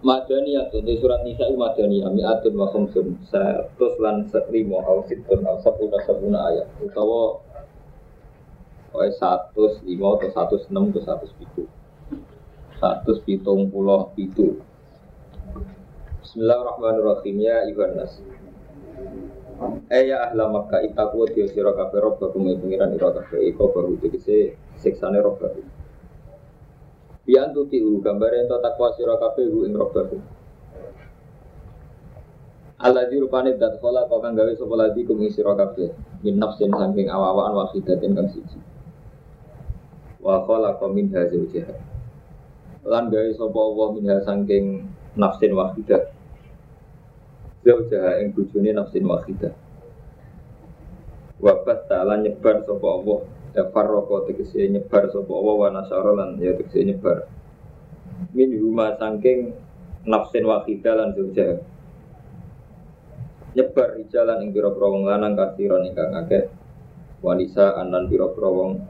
Madaniyah tuh di surat Nisa itu Madaniyah mi'atun wa khamsun terus lan serimo au situn au sepuluh sepuluh ayat. Utawa Pokoknya satu lima atau satu enam atau satu pitu satu pitung pulau pitu Bismillahirrahmanirrahim ya Iwan Nas. Eh ya ahla Makkah itaku dia sira kabeh rob bakum pengiran ira kabeh iko baru tegese siksane rob Bian tuti u gambar ento takwa sira kabeh u ing robbaku. Allah di rupane dat kala kau kang gawe sapa lagi kum ing sira kabeh. Min nafsin saking awawan wahidatin kang siji. Wa kala kau min hazil jihad. Lan gawe sapa Allah min saking nafsin wahidah. Zaujaha ing bojone nafsin wahidah. Wabat ta'ala nyebar sapa Allah farroko tegese nyebar sapa Allah wa nasara lan ya tegese nyebar. Min huma saking nafsin wahidah lan zauja nyebar jalan ing pira-pira wong lanang kasiron ingkang akeh. Wanisa anan pira-pira wong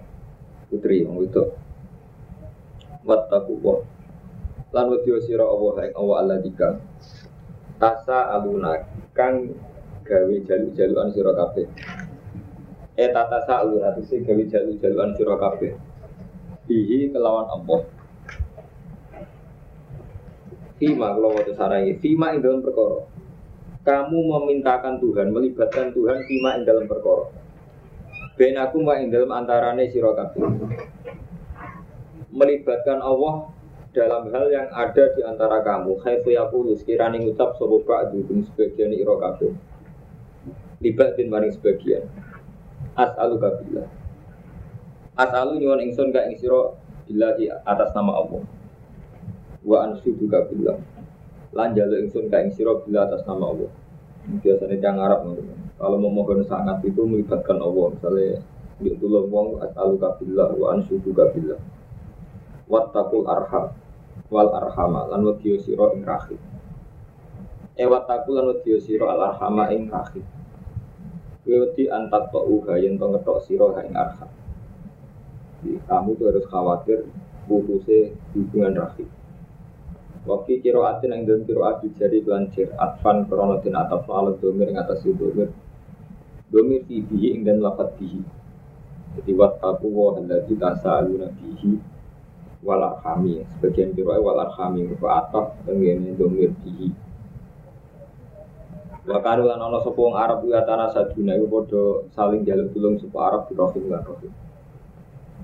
putri wong wedok. Wattaqu wa lan wedya sira Allah ing Allah dika. Tasa aluna kang gawe jalu-jaluan sira kabeh Eh tata hati si gawi jalu-jaluan sira kabeh. Bihi kelawan Allah. Fima kalau waktu sarai, Fima ing dalam perkara. Kamu memintakan Tuhan, melibatkan Tuhan Fima ing dalam perkara. Ben aku ing dalam antarane sira kabeh. Melibatkan Allah dalam hal yang ada di antara kamu. Khaifu yaqulu sekiranya ngucap sapa ba'du sebagian ira kabeh. Libatin maring sebagian as'alu kabillah as'alu nyuwun ingsun ka ing sira billahi atas nama Allah. Wa ansudu kabillah lan jalu ingsun ka ing sira atas nama Allah. Biasanya yang Arab kalau memohon sangat itu melibatkan Allah. Misalnya dia tulung wong as'alu kabillah wa ansudu kabillah wattaqul arham wal arhama lan wadiyo sira ing rahim e wattaqul lan wadiyo sira al arhama ing rahim Wedi antak to uga yang to ngetok siro ing arha. Kamu tuh harus khawatir putusnya hubungan rahim. Waktu kiro atin yang dalam kiro ati jadi belancir atfan krono tin ataf alat domir yang atas domir domir fi bihi ing dan lafat bihi. Jadi wattaku wa alladzi tasaaluna bihi wal arhami. Sebagian kiro wal arhami rupa ataf dengan domir bihi. Wa kanu lan ana sapa wong Arab ya tanah saduna iku padha saling jaluk tulung sapa Arab di rohim lan rohim.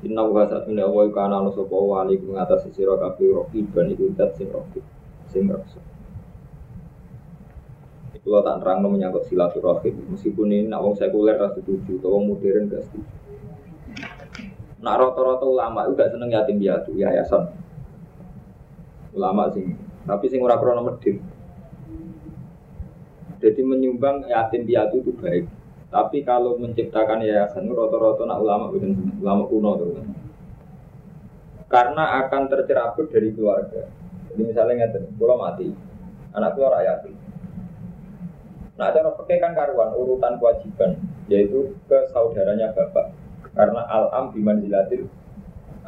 Inna wa satuna wa kana ana sapa wali ing atas sira kabeh rohim ban iku dat sing rohim sing raksa. Kalau tak terang menyangkut silaturahim, meskipun ini nak wong sekuler rasa setuju, wong modern gak setuju. Nak rata-rata ulama itu gak seneng yatim piatu, yayasan. Ulama sing, tapi sing ora krono medhit. Jadi menyumbang yatim piatu itu baik. Tapi kalau menciptakan yayasan rata-rata nak ulama ulama kuno tuh. Karena akan tercerabut dari keluarga. Jadi misalnya ngerti, kalau mati, anak keluar yatim. Nah, cara pakai kan karuan urutan kewajiban, yaitu ke saudaranya bapak. Karena al-am bimanzilatil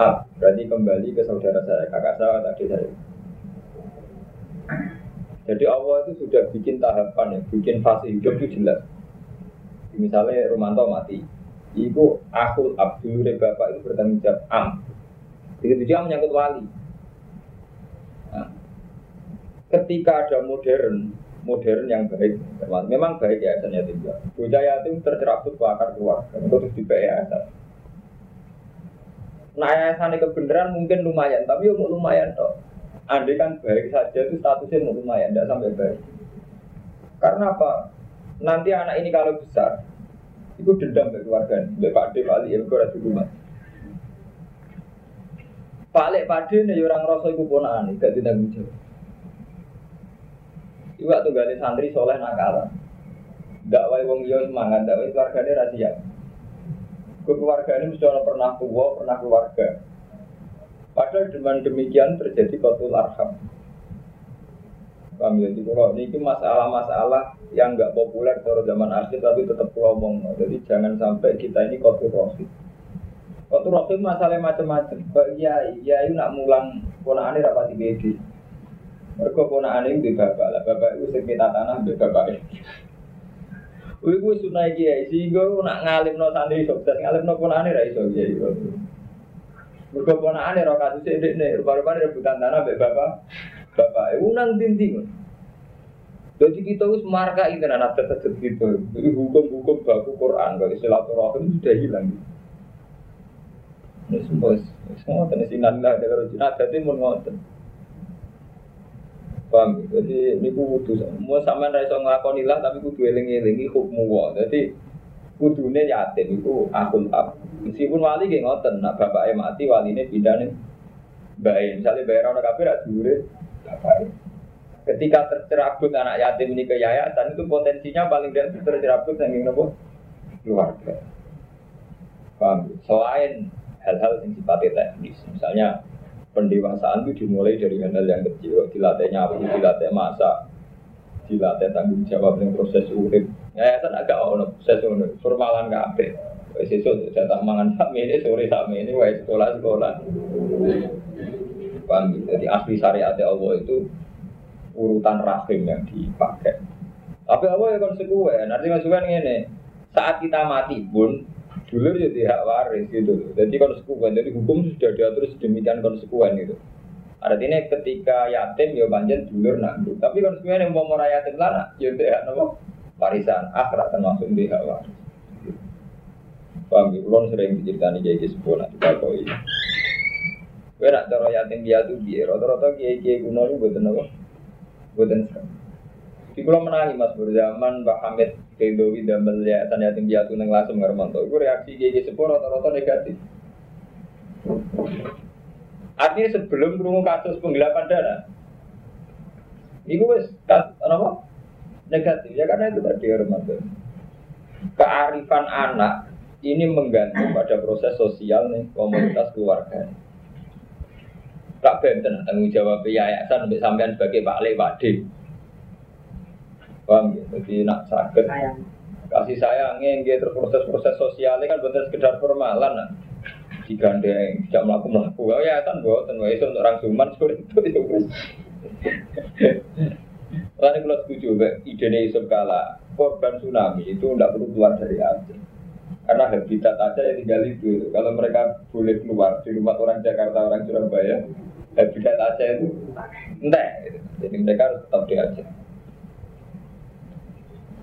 ab, berarti kembali ke saudara saya, kakak saya, adik saya. Jadi Allah itu sudah bikin tahapan ya, bikin fase hidup itu jelas. Misalnya Romanto mati, ibu aku Abdul bapak itu bertanggung jawab am. Begitu dia menyangkut wali. Nah, ketika ada modern, modern yang baik, memang baik ya yatim piatu. Bocah yatim tercerabut ke akar keluarga, terus di yayasan. Nah yayasan kebenaran mungkin lumayan, tapi ya lumayan toh. Andai kan baik saja itu statusnya lumayan, tidak sampai baik. Karena apa? Nanti anak ini kalau besar, itu dendam ke keluarga. Mbak Pak De, Pak Ali, rumah. Pak Lek Pak De, ya orang rasa itu ponaan, gak tidak jawab. Iwa tuh gali santri soleh nakal. Dakwai wong iya semangat, dakwai keluarganya rahasia. Keluarga ini mesti pernah tua, pernah keluarga. Padahal dengan demikian terjadi kotul arham. Kami ya, kalau ini masalah-masalah yang nggak populer kalau zaman akhir tapi tetap ngomong. Jadi jangan sampai kita ini kotul rohim. Kotul rohim masalah macam-macam. Ya, ya ini nak mulang ponaan ini rapati bedi. Mereka ponakane di bapak lah, bapak itu sekitar tanah di bapak Wih, gue sunai kiai, sehingga nak ngalim no santri sukses, ngalim no ponakane ra iso kiai. Mereka ponakane roh kasus ini, nih, rupa-rupa rebutan tanah be bapak, bapak, unang tinting. Jadi kita harus marka itu anak tetap gitu. Jadi hukum-hukum baku Quran, kalau silaturahim sudah hilang. Ini semua, semua tenis inallah dari Cina, jadi mau ngotot. Paham? Jadi ini ku kudu, mau sama raiso ngelakoni lah, tapi kudu eling-elingi hukum wa. Jadi kudunya yatim itu akul ab. Meskipun wali gak ngoten, nah bapaknya mati, walinya pindah nih. Baik, misalnya bayar orang kafir, ada bapaknya. Ketika tercerabut anak yatim ini ke yayasan itu potensinya paling tidak tercerabut yang nopo keluarga. Paham? Selain hal-hal yang sifatnya teknis, misalnya pendewasaan itu dimulai dari hal-hal yang kecil, dilatihnya apa, dilatih masak, dilatih tanggung jawab dengan proses urip. Yayasan agak ono proses urip, formalan kabeh. Wes esuk jatah mangan sak ini sore sak ini wes sekolah sekolah. Paham? Jadi asli syariat Allah itu urutan rahim yang dipakai. Tapi apa ya konsekuen? Artinya konsekuen ini saat kita mati pun dulu jadi hak waris gitu. Jadi konsekuen, jadi hukum sudah diatur sedemikian konsekuen gitu. Artinya ketika yatim ya banjir dulur nak Tapi konsekuen yang mau merayat yatim lah ya hak nopo warisan akhirat termasuk di hak waris. Paham ya? Kulon sering diceritani jadi sebuah nanti kalau ini. Kue nak cara yatim piatu biar rata-rata kiai kiai kuno ini buat nopo Buatan Di kalau menangi mas berzaman Pak Hamid Kedowi dan melihat yatim piatu neng lasem ngarmanto. Itu reaksi gigi sepuluh rata-rata negatif. Artinya sebelum kerungu kasus penggelapan dana, itu wes apa? Negatif ya karena itu tadi Armanto. Kearifan anak ini menggantung pada proses sosial nih komunitas keluarga. Tak benten tanggung jawab yayasan sampai sampean sebagai Pak Le Pak D. Paham ya? Jadi nak sakit. Kasih sayangnya nggih terus proses-proses sosialnya kan bener sekedar formalan nah. Digandeng, tidak melakukan melaku. Oh ya kan itu untuk orang Suman seperti itu. Lalu kalau setuju, ide Yusuf Kala, korban tsunami itu tidak perlu keluar dari Aceh. Karena habitat aja yang tinggal itu. Kalau mereka boleh keluar di rumah orang Jakarta, orang Surabaya, habitat aja itu entah. Jadi mereka harus tetap di Aceh.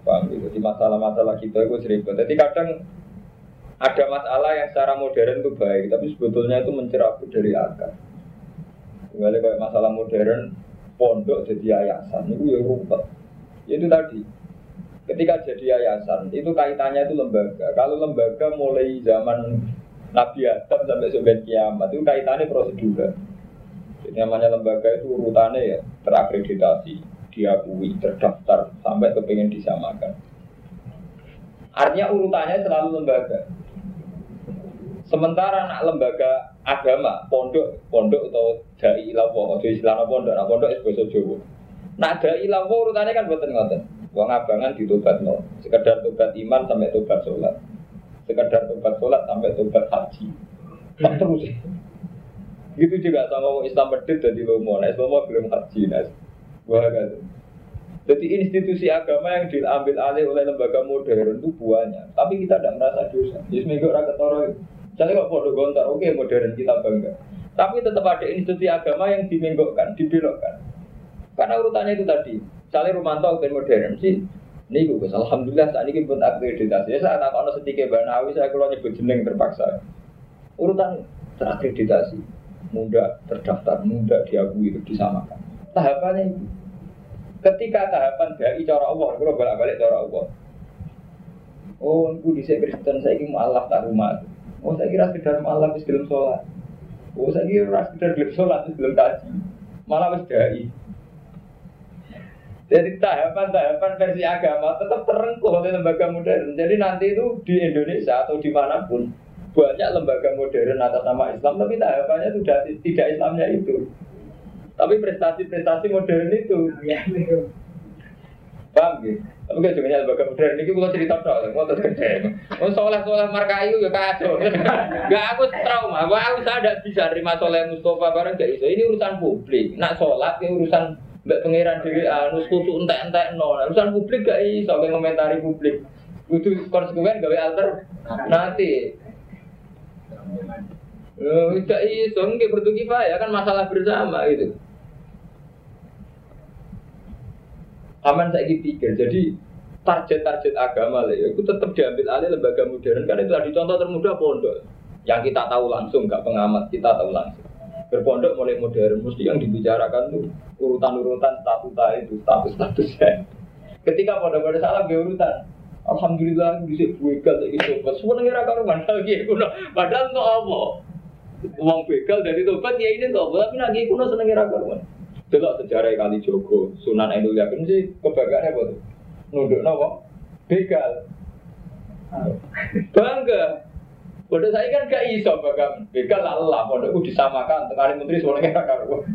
Paham gitu. Jadi masalah-masalah kita itu sering. Jadi kadang ada masalah yang secara modern itu baik, tapi sebetulnya itu mencerabut dari akar. Kembali kayak masalah modern, pondok jadi yayasan, itu ya rumput. Itu tadi, Ketika jadi yayasan, itu kaitannya itu lembaga. Kalau lembaga mulai zaman Nabi Adam sampai sampai kiamat, itu kaitannya prosedur. Jadi namanya lembaga itu urutannya ya terakreditasi, diakui, terdaftar, sampai kepengen disamakan. Artinya urutannya selalu lembaga. Sementara anak lembaga agama, pondok, pondok atau dai ilawo, atau istilah pondok, nah pondok itu bahasa Jawa. Nah dai ilawo urutannya kan buatan ngoten. Uang abangan ditobat no. Sekedar tobat iman sampai tobat sholat. Sekedar tobat sholat sampai tobat haji. Tak terus. Gitu juga sama orang Islam medit jadi lomo. Nah, Islam belum haji. Nah, wah kan. Jadi institusi agama yang diambil alih oleh lembaga modern itu buahnya. Tapi kita tidak merasa dosa. Jadi seminggu orang ketoro. Jadi kok bodoh gontar, oke modern kita bangga. Tapi tetap ada institusi agama yang dimenggokkan, dibelokkan. Karena urutannya itu tadi, misalnya Romanto ben modern sih, ini gue alhamdulillah saat ini pun akreditasi. Ya saat aku ono sedikit banawi saya kalau nyebut jeneng terpaksa. Urutan terakreditasi, muda terdaftar, muda diakui itu disamakan. Tahapannya itu. Ketika tahapan dari cara Allah, kalau balik-balik cara Allah. Oh, aku di Kristen saya ingin Allah tak rumah. Oh, saya kira sekedar Allah wis gelem sholat. Oh, saya kira sekedar gelem sholat wis gelem kaji. Malah wis dai. Jadi tahapan-tahapan versi agama tetap terengkuh oleh lembaga modern. Jadi nanti itu di Indonesia atau di mana pun banyak lembaga modern atas nama Islam, tapi tahapannya sudah tidak Islamnya itu. Tapi prestasi-prestasi modern itu. Paham gitu? Tapi gak juga lembaga modern ini kalau cerita dong, mau terus gede. Mau soleh soleh markayu ya kacau. Gak aku trauma, aku saya tidak bisa terima soleh Mustafa bareng gak iso. Ini urusan publik. Nak sholat ya urusan Mbak pangeran dhewe anu kudu entek-entek no. Urusan publik gak iso komentari publik. Kudu konsekuen gawe alter nanti. Gak iso nggih bertu ya kan masalah bersama gitu. Aman saya pikir, jadi target-target agama lah ya, itu tetap diambil alih lembaga modern. Kan itu tadi contoh termudah pondok. Yang kita tahu langsung, gak pengamat kita tahu langsung. Berpondok mulai modern mesti yang dibicarakan tuh urutan-urutan statuta itu status-statusnya ketika pondok pada salah urutan Alhamdulillah bisa begal lagi coba semua ngira karuan. Lagi kuno. Padahal nggak apa? Uang begal dari tobat ya ini nggak apa tapi lagi kuno seneng ngira karuan delok sejarah kali Joko Sunan Endul Yakin sih kebanggaan apa tuh nunduk nopo begal bangga Bodoh saya kan gak iso bakal begal lah, bodohku disamakan. Tengah menteri soalnya gak karu.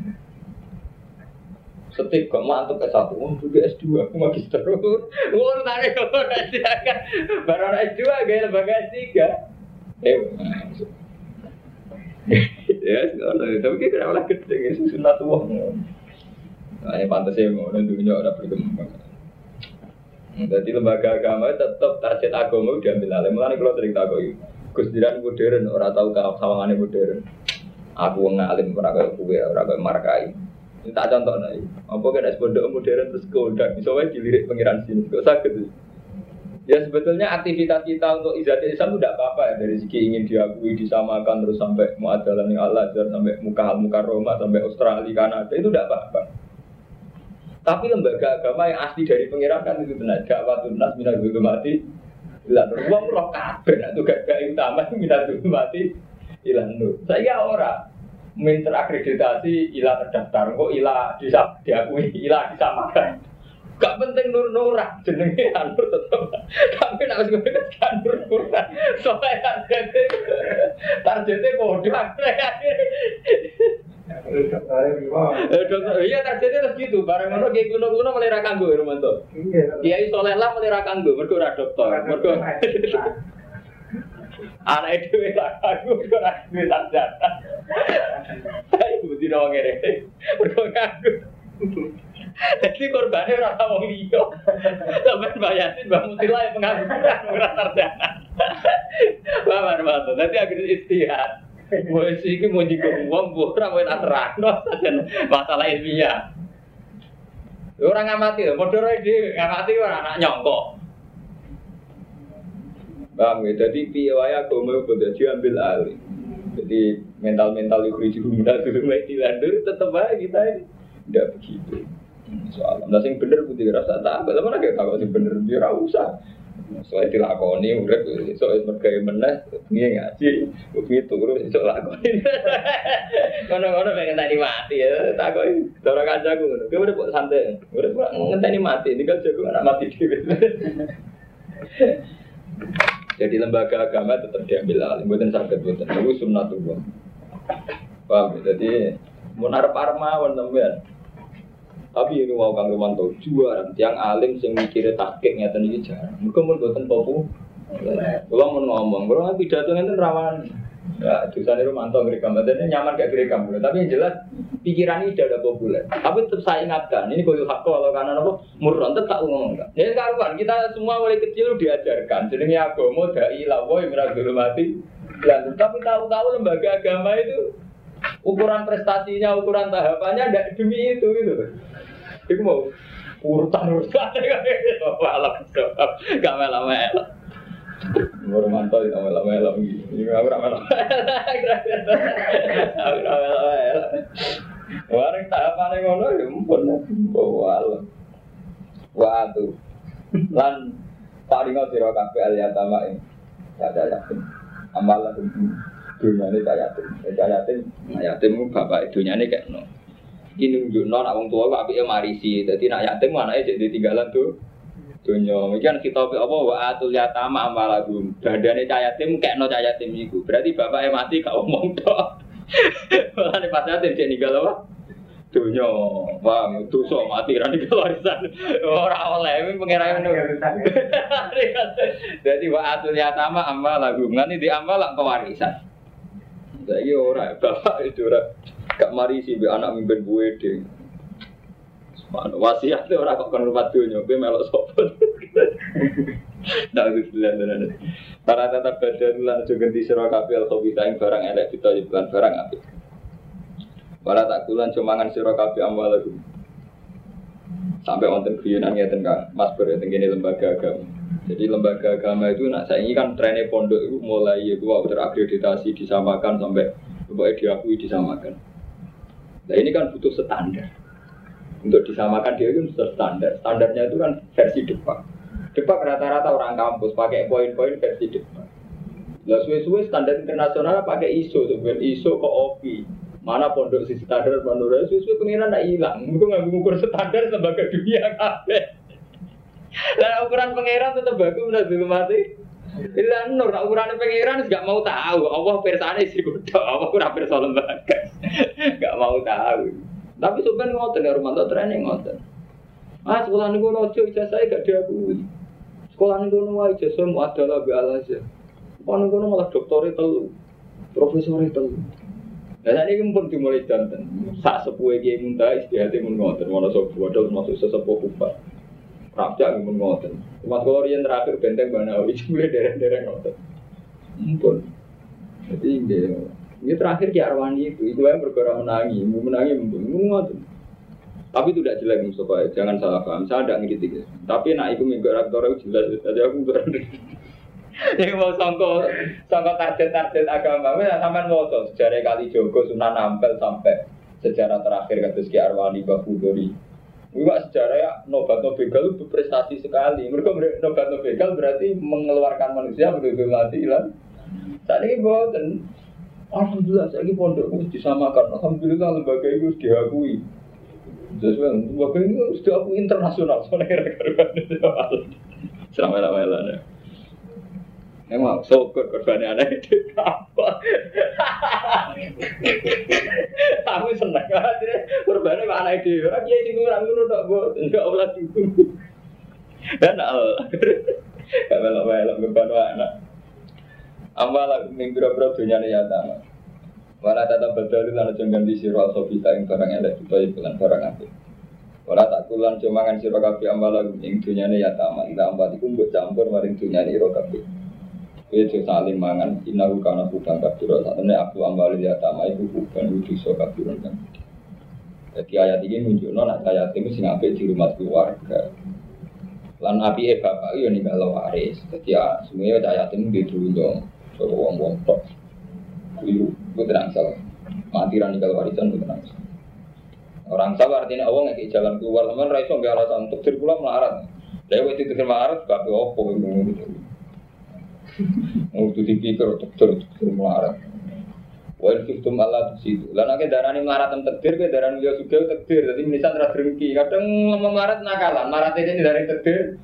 Setik kok mantep S1, oh juga S2, aku magister. Wah, tadi kok S3 kan. Baru S2 gaya lembaga S3. Eh, ya, tapi kita kenapa gede, ya, sunat uang. Nah, yang pantas ya, mau dunia orang berkembang. Jadi lembaga agama tetap target agama diambil alih. Mulai kalau sering Gus Diran modern, orang tahu kalau sawangannya modern. Aku ngalim orang kayak gue, orang kayak markai. Ini tak contoh nih. Apa kan es pondok modern terus kodak, misalnya dilirik pengiran sini, kok sakit sih. Ya sebetulnya aktivitas kita untuk izat Islam tidak apa-apa ya dari segi ingin diakui, disamakan terus sampai muadalah yang Allah sampai muka muka Roma sampai Australia Kanada itu tidak apa-apa. Tapi lembaga agama yang asli dari pengiran kan itu benar. Gak nas minat gue mati Lah wong roh kabeh nek tugas gak utama minat mati ilang nur. Saya ora min terakreditasi ilah terdaftar kok ilah bisa diakui ilah disamakan. Gak penting nur nurah jenenge anur tetep. Tapi nek wis ngene kan nur nurah. Soale targete targete kode Eh, iya terjadi terus gitu. Barang ngono kayak kuno kuno mulai rakan gue Romanto. Iya. itu soleh lah mulai udah dokter. Anak itu gue. Mereka udah duit sarjana. Ngere. Mereka ngaku. Jadi korbannya rasa wong liya. Sampai bayasin Mbak Mutila yang pengangguran ora sarjana. Paham Romanto. Nanti akhirnya istihad. Wes iki mau jiko uang, bu ora kowe tak terangno saja masalah ilmiah. Orang ngamati lho, modho dhewe ngamati ora anak nyongkok. Bang, ya? Jadi wae agama kudu diambil alih. Jadi mental-mental itu dijual dulu mulai dilandur tetap aja kita ini tidak begitu. Soalnya, nah sing bener putih rasa tak, tapi lagi kalau sing bener dia usah. Soalnya dilakoni, udah soalnya mereka meneh, dia ngaji, bukti turu, soal lakoni. Kono-kono pengen tadi mati ya, tak kok cara kancaku ngono. Kowe udah buat santai, udah buat ngenteni mati, ini kan jago anak mati dhewe. Jadi lembaga agama tetap diambil alih, buatan sakit buatan. Itu sunnatullah. Paham? Ya? Jadi mau narap armawan teman tapi ini mau kang Romanto juara tiang alim sing mikirnya takik ngeten iki jarang. Mergo mun boten popo. Kula mau ngomong, kula pidato ngeten rawan. Ya, jurusan Romanto ngerekam, ini nyaman kayak ngerekam. Tapi yang jelas pikiran ini tidak ada populer. Tapi tetap saya ingatkan, ini kalau hak kalau karena apa murron tetap ngomong enggak. Ya sekarang kita semua mulai kecil diajarkan. Jadi agama dai lawo yang mati. Dan tapi tahu-tahu lembaga agama itu ukuran prestasinya, ukuran tahapannya tidak demi itu gitu. Iku mau urutan-urutan malam gak melo-melo. Baru mantau itu melo-melo Ini aku ora melo. Aku ora melo-melo. Warung tahapane ngono ya mumpun bawa Waduh. Lan paling sira kabeh aliyatama ini. Ada yakin. Amalan dunia ini kayak yatim. Kayak yatim, yatim bapak dunia ini kayak no ini nunjuk non awang tua api ya marisi. Jadi nak yatim mana aja jadi tinggalan tuh dunia mungkin kita apa? Wa atul yatama amalagum dadane cah yatim kayak no cah yatim itu berarti bapak mati kau ngomong toh malah pas yatim jadi ninggal apa? Dunia bang so mati rani ke warisan. Orang oleh ini pengiran jadi wa atul yatama amalagum nanti di amal ke jadi orang bapak itu orang Gak mari sih anak mimpin gue deh. Mana wasiat ora kok kon rupat dunya, kowe melok sapa. Nah, itu tenan. Para tetap badan lan aja ganti sira kabeh al khabitha ing barang elek ditoyib lan barang apik. Para tak kulan cumangan sira kabeh amwalakum. Sampai wonten guyonan ngeten Kang, Mas Ber teng lembaga agama. Jadi lembaga agama itu nak saya ini kan trennya pondok itu mulai ya gua terakreditasi disamakan sampai pokoknya diakui disamakan. Nah ini kan butuh standar. Untuk disamakan dia itu standar. Standarnya itu kan versi depan. Depan rata-rata orang kampus pakai poin-poin versi depan. Nah suwe-suwe standar internasional pakai ISO tuh, ISO ke OPI. Mana pondok sisi standar menurut suwe-suwe pengiran tidak hilang. Itu nggak mengukur standar sebagai dunia kafe. Lah ukuran pangeran tetap bagus udah dulu mati. Bila nur, ukuran pangeran nggak mau tahu. Allah persane sih udah, Allah kurang persa lembaga. Nggak mau tahu. Tapi sebenarnya ngotot ya rumah training ngotot. Ah sekolah nih gue nojo ijazah gak diakui. Sekolah nih gue nuwa ijazah mau ada lah be aja. Sekolah nih gue malah doktornya telu, profesornya telu. Nah saat ini pun dimulai danten. Sak sepuh dia minta istihati mun ngotot. Mana sepuh ada masuk sesepuh kupat. Raja yang mun ngotot. Mas kalau yang terakhir benteng? Itu mulai dereng-dereng ngotot. Mumpun. Jadi ini ini terakhir di Arwani itu, itu yang bergerak menangi, menangi, mau Tapi itu tidak jelek Mustafa, jangan salah paham. Saya tidak ngiritik. Tapi nak itu minggu rektor itu jelas. Jadi aku berani. Ini mau sangko sangko target-target agama. Mana sampai mau sejarah kali Joko Sunan Ampel sampai sejarah terakhir kata Ki Arwani Babudori. Juga sejarah ya Nobat Nobegal itu prestasi sekali. Mereka Nobat Nobegal berarti mengeluarkan manusia betul-betul mati lah. Saat ini dan Alhamdulillah saya ini pondok harus disamakan. Alhamdulillah lembaga itu diakui. Sesuai lembaga ini harus diakui internasional. Soalnya kira-kira Selama-lama Emang sokor korbannya anak itu apa? Aku seneng aja. Korbannya anak itu? Orang dia sih kurang dulu tak buat. Enggak olah itu. Dan al. Gak melok-melok beban anak. Amala ning biro-biro dunyane ya ta. Wala tata badal lan aja ganti sira sofita ing barang elek utawa iklan barang apik. Wala tak kulan cumangan sira kabeh amala ing dunyane ya ta. Ila ambat iku campur maring dunyane ira kabeh. Kowe aja saling mangan inaru kana bukan kabiro satene aku ambal ya ta iku bukan wudu so kabiro kan. Jadi ayat ini menunjukkan nak ayat ini sing apik di rumah keluarga. Lan api e bapak yo nih kalau waris. Jadi ya semuanya ayat ini ditulung kalau wong wong tok. Itu gue tenang salah. Mati rani kalau warisan gue tenang Orang sabar artinya awang nggak jalan keluar teman raiso nggak alasan untuk sirkular melarat. Lewat itu melarat gak be opo gitu. Mau tuh dipikir untuk terus melarat. Wa itu malah di situ. Lah nek darani melarat tem tekdir ke darani yo suga tekdir. Dadi misal ra drengki. Kadang ngomong melarat nakalan. Melarat ini dari tekdir.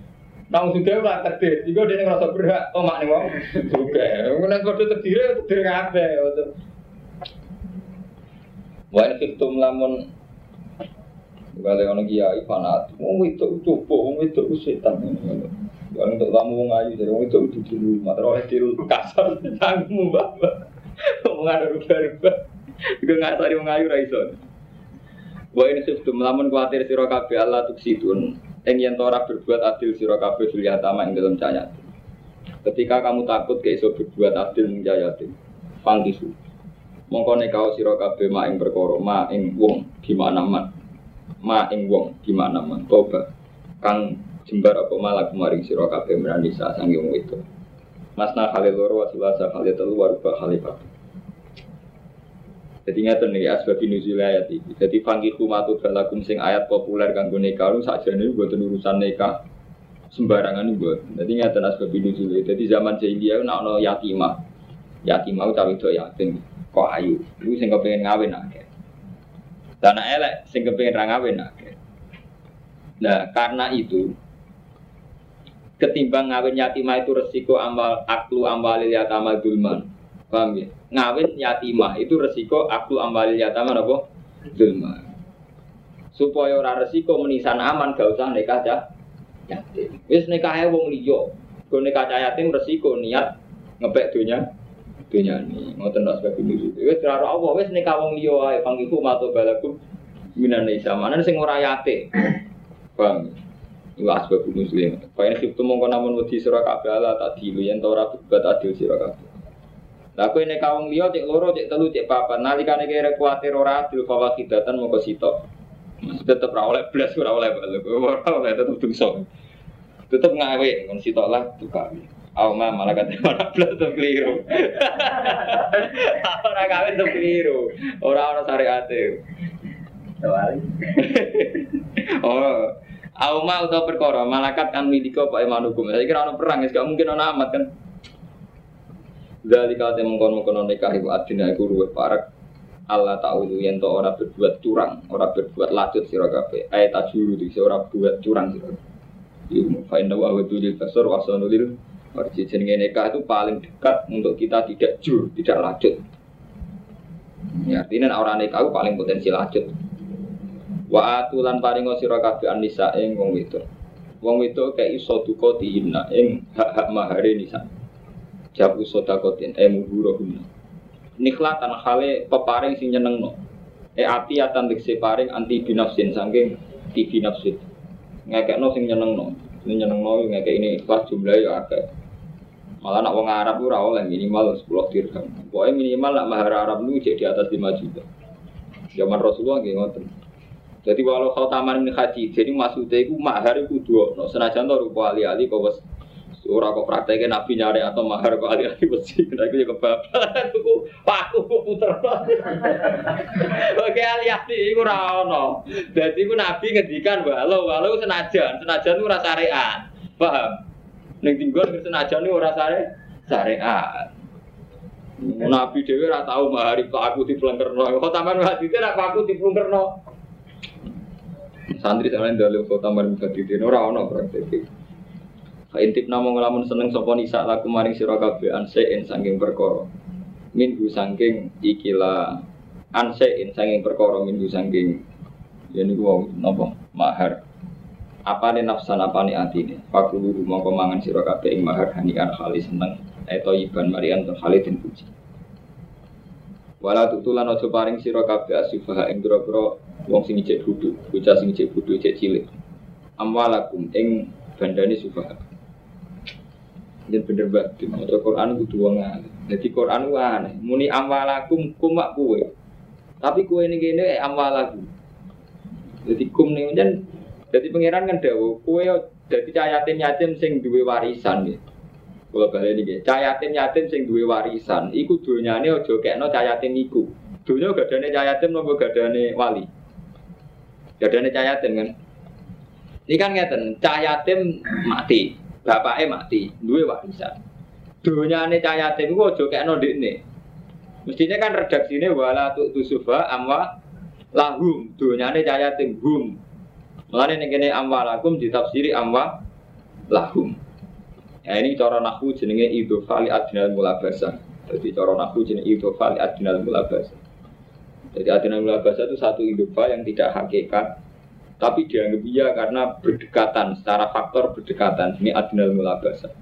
Tahu juga lah terdir, juga dia ngerasa berhak, oh mak nih mau juga. Kode terdir, terdir ngabe. Wah ini fiktum lamun Gale ono kiai fanat, wong itu coba, wong itu setan. Wong untuk kamu wong ayu, jadi wong itu itu dulu, materi oleh kasar, tanggung bapak. Wong ada rubah-rubah, nggak tadi wong ayu raison. Wah ini sistem lamun khawatir siro kabe Allah Eng yang tora berbuat adil sira kabeh fil ing dalam cayat. Ketika kamu takut ke iso berbuat adil ing yatim, pangkisu. Mongko nekao sira kabeh ma ing perkara ma ing wong gimana man. Ma ing wong gimana man. Toba kang jembar apa malah kemarin sira kabeh meranisa sange wong itu. Masna kali loro wasilasa kali telu waruba kali papat. Jadi ngeten nih asbab nuzul ayat ini. Jadi fangki kumatu balakum sing ayat populer kanggo nikah lu nih buat urusan nikah sembarangan nih buat. Jadi ngeten asbab nuzul. Jadi zaman jahiliyah nak no yatimah, yatimah cawe itu yatim kok ayu. Lu sing kepengen ngawin akeh. Dan elek sing kepengen ra ngawin. Nah karena itu ketimbang ngawin yatimah itu resiko amal aklu amalil yatama dulman Paham ya? Ngawin yatimah itu resiko aku ambalil yatimah apa? Zulma. Supaya ora resiko menisan aman gak usah nikah cah yatim. Wis nikah wong liya. Go nikah yatim resiko niat ngepek dunia dunia ini ngoten ndak sebab ini wis ora Allah wis nikah wong liya ae pangiku mato balaku minan nisa mana sing ora yate. Paham? Iku asbab muslim. Kaya nek mongko namun wedi sira kabeh ala tak dilu yen ta ora berbuat adil sira kabeh. Lah kowe nek kaum liya cek loro cek telu cek papat nalikane kira kuwatir ora adil fawa kidatan mongko sitok. Tetep ora oleh blas ora oleh balik. Ora oleh tetep dosa. Tetep ngawe kon sitok lah tukang. Auma malaikat ora blas tetep keliru. Ora kawin tetep keliru. Ora ana syariate. Tewali. Oh, Auma utawa perkara malaikat kan milika apa iman hukum. Saya kira perang, gak mungkin ana amat kan. Dari kate mengkon-mengkon nikah iku adina iku ruwet parak Allah ta'ulu yang to ora berbuat curang, ora berbuat lacut sira kabeh. Ayat tajuru iki ora buat curang sira. Iku fa inna wa wadul basar wa sanulil Arti jenenge nikah itu paling dekat untuk kita tidak jur, tidak lacut. Ya, artinya orang nikah itu paling potensi lacut. Wa atulan paringo sira kabeh anisa ing wong wedok. Wong wedok kayak iso duka diina ing hak-hak mahare nisa. Jabu sodakotin emu burohuna. Nikhlatan hale peparing sing nyenengno. E ati atan dikse paring anti binafsin saking ti binafsin. Ngekekno sing nyenengno. Sing nyenengno ngekek ini ikhlas jumlahe ya akeh. Malah nak wong Arab ora oleh minimal 10 dirham. Pokoknya minimal nak mahar Arab lu jadi di atas 5 juta. Zaman Rasulullah nggih ngoten. Jadi walau kau taman ini haji, jadi maksudnya itu mahar itu dua. No, senajan tuh rupa ali-ali kau bos ora kok prakteknya nabi nyari atau mahar kok ali-ali besi. Nah itu juga bapak. Aku paku puter. Oke ali-ali itu rano. Jadi itu nabi ngedikan walau walau senajan, senajan itu rasa syariat. Paham? Neng tinggal senajan itu rasa syariat. Nabi dewi ora tahu mahari aku dipelengkerno. Kok taman hati itu aku dipelengkerno. Santri sama yang dalil kota maring badidin ora ono praktek. Fa intip namo ngelamun seneng sapa nisa laku maring sira kabeh ansein saking perkara. Minggu saking ikila ansein saking perkara minggu saking yen iku wau napa mahar. Apa nih nafsan apa nih atine? Fakulu mongko mangan sira kabeh ing mahar hanian kali seneng. Eto iban marian kali den puji. Wala tutulan ojo paring sira kabeh asifaha ing pira-pira wong sing cek bodho, bocah sing cek bodho cek cilik. Amwalakum ing bandane sufaha. Yen bener banget, maca Quran kudu wong alim. Dadi Quran ku aneh, muni amwalakum kumak kuwe. Tapi kuwe ini kene amwalakum. Jadi kum jan, jadi pangeran kan dawo, kue jadi cayatin yatim sing duwe warisan ya. Kalau balik ini, cayatin yatim sing duwe warisan, iku dunyane ojo kekno cayatin iku. Dunya gadane cayatin nopo gadane wali. Gadane cayatin kan. Ini kan ngeten, cayatin mati, bapaknya mati, duwe warisan. Cayatin iku ojo kekno ndekne. Mestinya kan redaksine wala tu tusufa amwa lahum dunyane cayatin hum. Mulane ning kene amwalakum ditafsiri amwa lahum. Ya ini cara nahu jenenge idhofa li adnal mulabasa. Jadi cara nahu jenenge idhofa li adnal mulabasa. Jadi adnal mulabasa itu satu idhofa yang tidak hakikat tapi dianggap iya karena berdekatan secara faktor berdekatan ini adnal mulabasa.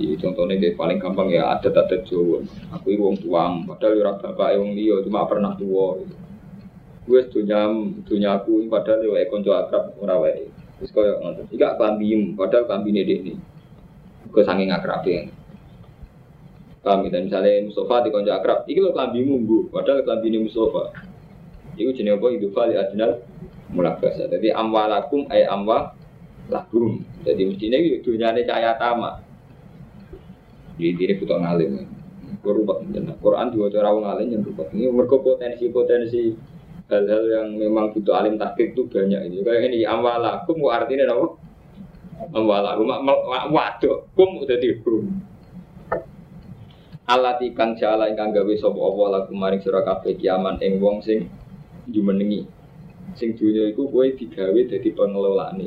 Jadi contohnya kayak paling gampang ya ada adat Jawa. Aku ini wong tuang, padahal ora bapak wong liya cuma pernah tua. Gue dunia dunia aku padahal yo konco akrab ora wae. Terus kaya ngoten. Iga kambim, padahal kambine ini. Gue saking akrabnya. Kami dan misalnya Mustafa di konco akrab, iki lo klambimu bu, padahal klambine Mustafa. Iku jenenge apa? Hidup li adnal mulabasa. Jadi amwalakum ay amwa lakum. Jadi mestinya itu dunyane cahaya tama. Jadi ini butuh ngalim. Berubah Quran dua cara ngalim yang berubah. Ini mereka potensi-potensi hal-hal yang memang butuh alim taktik itu banyak ini. Kayak ini amwalakum artinya apa? Amwalakum waduh kum udah dihum. Allah tikang jala ingkang gawe sapa apa lagu maring sira kabeh kiaman ing wong sing jumenengi. Sing dunya iku kowe digawe dadi pengelolaane.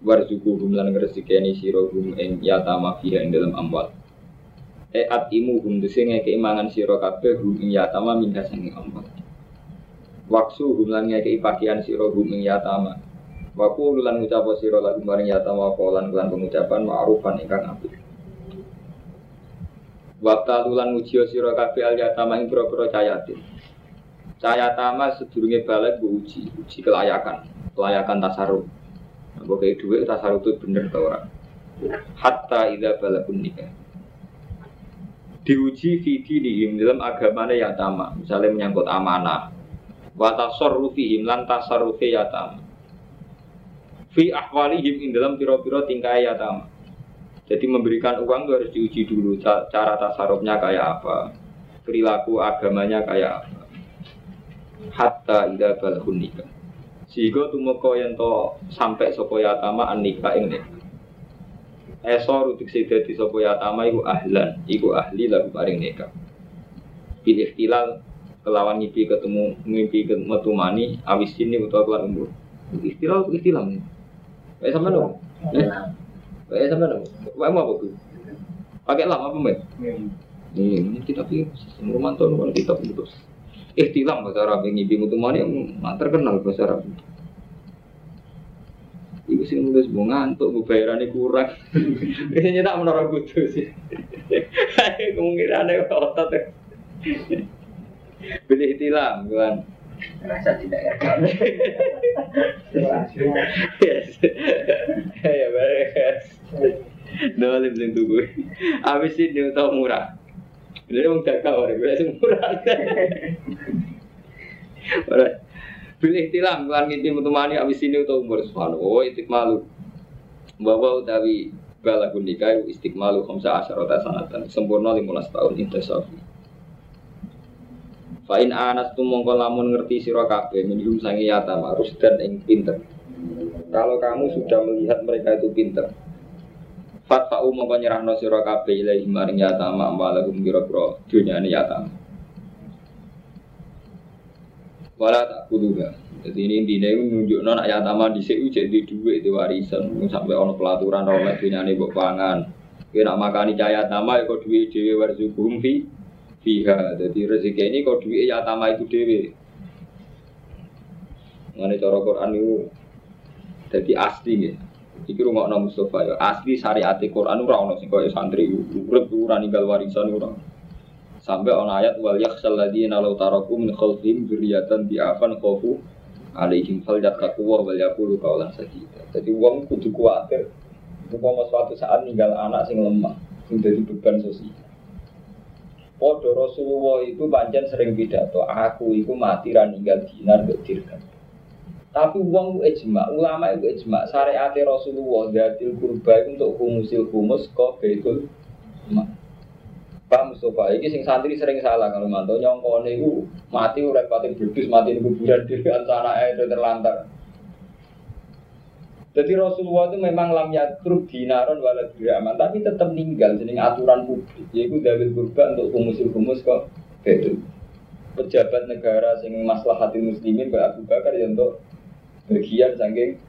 Warzukuhum lan ngresikeni sira hum ing yatama fiha ing dalam amwal. E atimu hum dese ngeke mangan sira kabeh hum ing yatama sange amwal. Waksu hum lan ngeke pakaian sira hum ing yatama. Waku lan ngucap sira lagu maring yatama lan lan pengucapan ma'rufan ingkang apik. Waktu lulan ujiyo siro kabeh al yatama ing pira-pira cayatin. Cahaya tama sedurunge balik gue uji, uji kelayakan, kelayakan tasaruf. Nah, kayak duit tasaruf itu bener tau orang. Hatta ida balakun nikah. Diuji vidi dihim dalam agamanya ya tama, misalnya menyangkut amanah. Watasor rufihim lan tasarrufi ya tama. Fi ahwalihim ing dalam piro-piro tingkah ya tama. Jadi memberikan uang itu harus diuji dulu cara tasarufnya kayak apa, perilaku agamanya kayak apa hatta ida balahun nikah sehingga tumeka yang to sampai sapa yatama an nikah ing nikah Esor utik di yatama iku ahlan iku ahli lagu paring nikah bil ikhtilal kelawan mimpi ketemu mimpi metu mani awis sini utawa kelan umur ikhtilal ikhtilal Kayak sama dong. Kayak sama dong. Kayak mau apa tuh? Pakai lama apa mbak? Ini ini kita pilih rumah tuh, kita pilih Ikhtilam bahasa Arab yang ngibi mutumani yang terkenal bahasa Arab. Ibu sih nulis mau ngantuk, mau bayarannya kurang. Biasanya tak menara kudu sih. Kemungkinan ada otot. Beli ikhtilam, kan? Rasa tidak. Yes. Ya beres. Dolim sing tuku. Abis ini tau murah. Jadi orang gak orang gue semurah. Orang pilih tilam kan ngimpi mutumani abis ini untuk umur semanu. Oh itik malu. Bawa utawi bala nikah istiqmalu khamsa asyarata sanatan sempurna 15 tahun intisafi. Fa'in anas tu mongko lamun ngerti sira kabeh minum sangi yata marus dan ing pinter. Kalau kamu sudah melihat mereka itu pinter, Fatfa'u mongko nyerahno sira kabeh ilahi maring yatama amwalahum kira-kira dunyane yatama. Wala tak kuduga. Jadi ini intinya itu nunjukno nak yatama di sini jadi duit di warisan sampai ono pelaturan oleh dunyane mbok pangan. Kowe nak makani cahaya yatama ya kok duit dhewe warzukum fi fiha. Jadi rezeki ini kok duit yatama itu dhewe. Mengenai cara Quran itu jadi asli ya. Iki rumah nama Mustafa ya asli syariat Quran ora ono sing koyo santri urip ora ninggal warisan ora. Sampai ono ayat wal yakhsal ladina law taraku min khalfihim dzurriyyatan di'afan khafu alaihim fal yattaqu wa wal yaqulu qawlan sadida. Jadi wong kudu kuwatir. Umpama suatu saat ninggal anak sing lemah, sing beban sosial. Podo Rasulullah itu panjang sering pidato, aku itu mati ra ninggal dinar dirham. Tapi uang ijma, ulama itu ijma. Syariat Rasulullah datil kurba untuk humusil humus kok betul. Pak Mustafa, ini sing santri sering salah kalau mantau nyongkone itu mati udah pati berdus mati di kuburan di antara air terlantar. Jadi Rasulullah itu memang lam yatrub dinaron wala diraman, tapi tetap meninggal jadi aturan publik. Yaitu dalil kurba untuk humusil humus kok betul. Pejabat negara sing maslahati muslimin Mbak Abu Bakar ya untuk bagian saking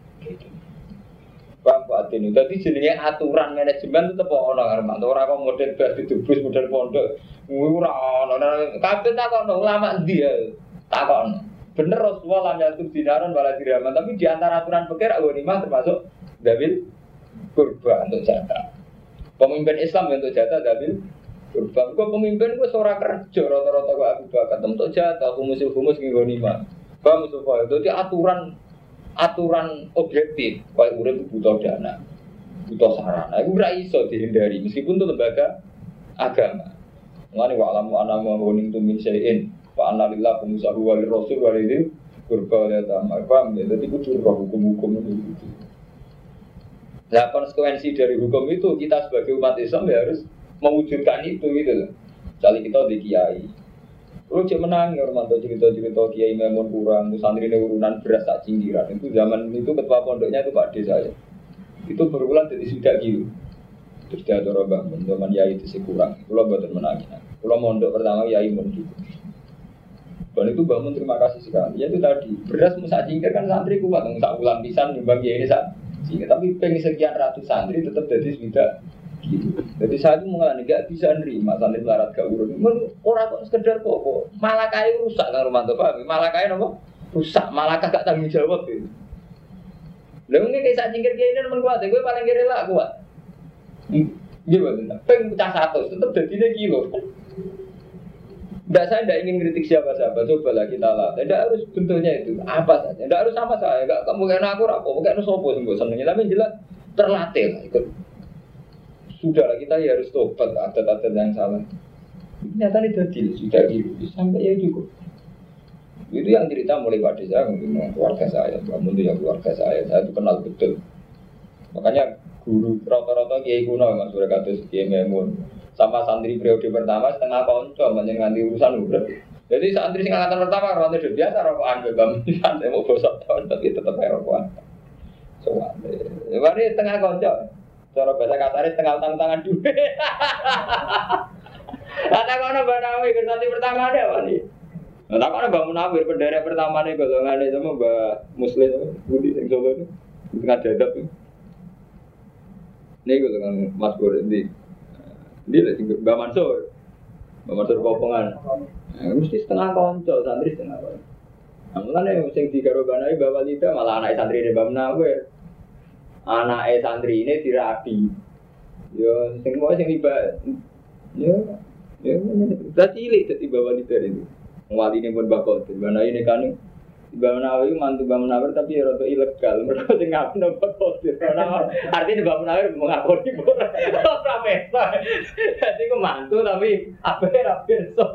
Paham Pak Adin, jadi jenisnya aturan manajemen tetap ono karena orang kok model itu bus model pondok, ora ono, kabeh tak ono ulama dia, tak ono. Bener Rasulullah lam yatur dinaron wala diraman, tapi di antara aturan pikir mah termasuk dabil kurba untuk jatah. Pemimpin Islam untuk jatah dabil kurba. Kok pemimpin gue seorang kerja rata-rata gue Abu Bakar untuk jatah humus humus mah. Paham Mustafa? Jadi aturan aturan objektif kayak urip butuh dana butuh sarana itu ora iso dihindari meskipun itu lembaga agama Mengenai wa alamu ana ma woning tu wa anna lillah kumusahu wa rasul wa lidil kurba wa tamar paham ya jadi kudu roh hukum-hukum itu Nah konsekuensi dari hukum itu kita sebagai umat Islam ya harus mewujudkan itu gitu loh. Misalnya kita di kiai, Lu cek menang ya Romanto cerita-cerita Kiai Memun kurang, santri ini urunan beras tak cinggiran. Itu zaman itu ketua pondoknya itu Pak D saya. Itu berulang jadi sudah gitu. Terus dia ada bangun, zaman Yai itu sih kurang. Kalau buat menangin. Kalau mondok pertama Yai Mun Dan itu bangun terima kasih sekali. Ya itu tadi beras musa cingkir kan santri kuat, tak ulang pisan nyumbang ini saat. Tapi pengen sekian ratus santri tetap jadi sudah gitu. Jadi saya itu mengalami nggak bisa nerima santri melarat gak urun. Orang kok sekedar kok, malah kayak rusak kan rumah tuh paham? Malah kayak nopo rusak, malah gak tanggung jawab gitu. Lalu ini kayak saya jingkir kayak ini teman kuat, gue paling kiri lah kuat. Gimana? Pengen pecah satu, tetap jadi kilo. Tidak saya tidak ingin kritik siapa-siapa, coba lah kita lah. Tidak harus bentuknya itu apa saja. Tidak harus sama saya. Kamu kayak aku rapo, kayak sopo sembuh senengnya. Tapi jelas terlatih lah ikut. Sudah lah kita ya harus tobat adat-adat yang salah. Nyata ini jadi sudah gitu sampai ya cukup. Itu yang cerita mulai pada saya, mungkin keluarga saya, kamu itu yang keluarga saya, saya itu kenal betul. Makanya guru rata-rata kiai kuno mas sudah kados kiai memun sama santri periode pertama setengah konco banyak nganti urusan udah jadi santri sing angkatan pertama rata sudah biasa rokokan ke kamu santai mau bosok tahun tapi tetap rokokan soalnya ini tengah konco. Cara bahasa kasar tengah utang tangan duit Kata kono Mbak Nawi santri pertama ada apa nih? Nah, kono Mbak Munawir pendera pertama nih golongan ini sama Mbak Muslim Budi sing Solo ini tengah dadap Ini gue dengan Mas Bur ini dia Mbak Mansur. Mbak Mansur Kopongan. Nah, mesti setengah konco, santri setengah konco. Nah, yang sing digarobanai bawa Walida malah anak santri ini Mbak Munawir. Anak santri ini dirapi. Yo, sing mau sing tiba, yo, yo, udah cilik jadi bawa Walida ini. Wali ini pun bakal, mana ini kan Mbak Munawir mantu Mbak Munawir tapi ya ilegal. Mereka sing ngaku nambah kodir. Artinya Mbak Munawir mengakoni ora pesta. Jadi ku mantu tapi apa ya pirsa.